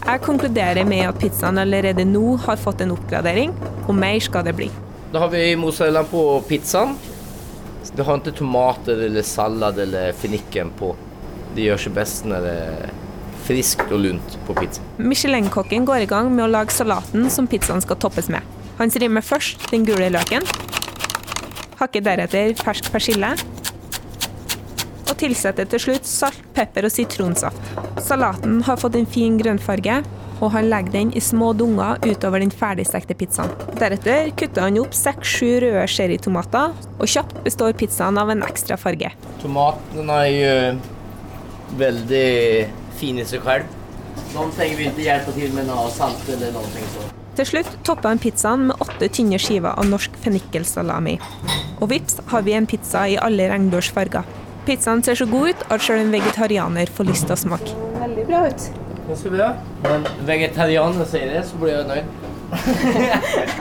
Jeg konkluderer med at pizzaen allerede nå har fått en oppgradering, og mer skal det bli. Da har vi mozzarella på pizzaen. Det har ikke tomater eller salat eller finikken på. Det gjør seg best når det er friskt og lunt på pizza. Michelin-kokken går i gang med å lage salaten som pizzaen skal toppes med. Han strimmer først den gule løken, hakker deretter fersk persille, tilsetter til slutt salt, pepper og sitronsaft. Salaten har fått en fin grønnfarge, og han legger den i små dunger utover den ferdigstekte pizzaen. Deretter kutter han opp seks-sju røde cherrytomater, og kjapt består pizzaen av en ekstra farge. Tomatene er jo veldig fine i seg selv. Noen trenger vi ikke hjelpe til med noe salt eller noe sånt. Til slutt topper han pizzaen med åtte tynne skiver av norsk fennikelsalami. Og vips har vi en pizza i alle regnbuers farger. Pizzaen ser så god ut at selv en vegetarianer får lyst til å smake. Veldig bra ut. Ganske bra. Men vegetarianer sier det, så blir jeg nøyd.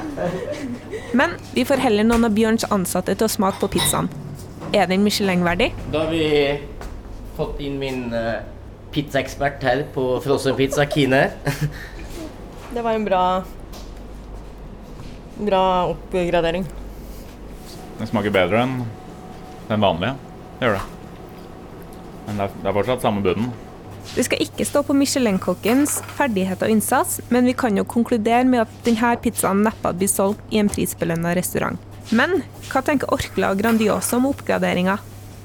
*laughs* Men vi får heller noen av Bjørns ansatte til å smake på pizzaen. Er den Michelin-verdig? Da har vi fått inn min uh, pizzaekspert her på frossen pizza, Kine. *laughs* det var en bra bra oppgradering. Den smaker bedre enn den vanlige. Det gjør det. Men det er, det er fortsatt samme bunnen. Det skal ikke stå på Michelin-kokkens ferdighet og innsats, men vi kan jo konkludere med at denne pizzaen neppe blir solgt i en prisbelønna restaurant. Men hva tenker Orkla og Grandiosa om oppgraderinga?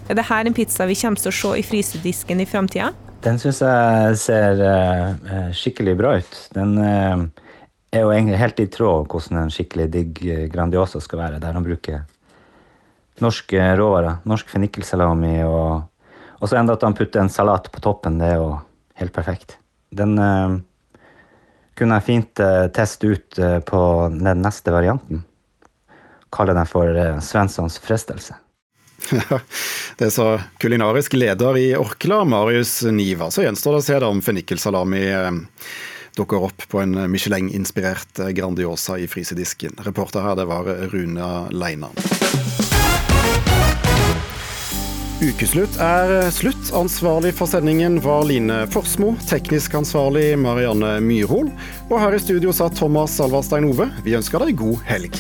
Er dette en pizza vi kommer til å se i frysedisken i framtida? Den syns jeg ser uh, skikkelig bra ut. Den uh, er jo egentlig helt i tråd hvordan en skikkelig digg Grandiosa skal være, der han bruker norske råvarer. Norsk fennikelsalami og og så enda at han putter en salat på toppen, det er jo helt perfekt. Den uh, kunne jeg fint uh, teste ut uh, på den neste varianten. Kalle den for Svenssons frestelse. det sa kulinarisk leder i Orkla, Marius Niva. Så gjenstår det å se om fennikelsalami dukker opp på en Michelin-inspirert Grandiosa i frysedisken. Reporter her, det var Runa Leinan. Ukeslutt er slutt. Ansvarlig for sendingen var Line Forsmo. Teknisk ansvarlig Marianne Myrhol. Og her i studio sa Thomas Alvarstein Ove. Vi ønsker deg god helg.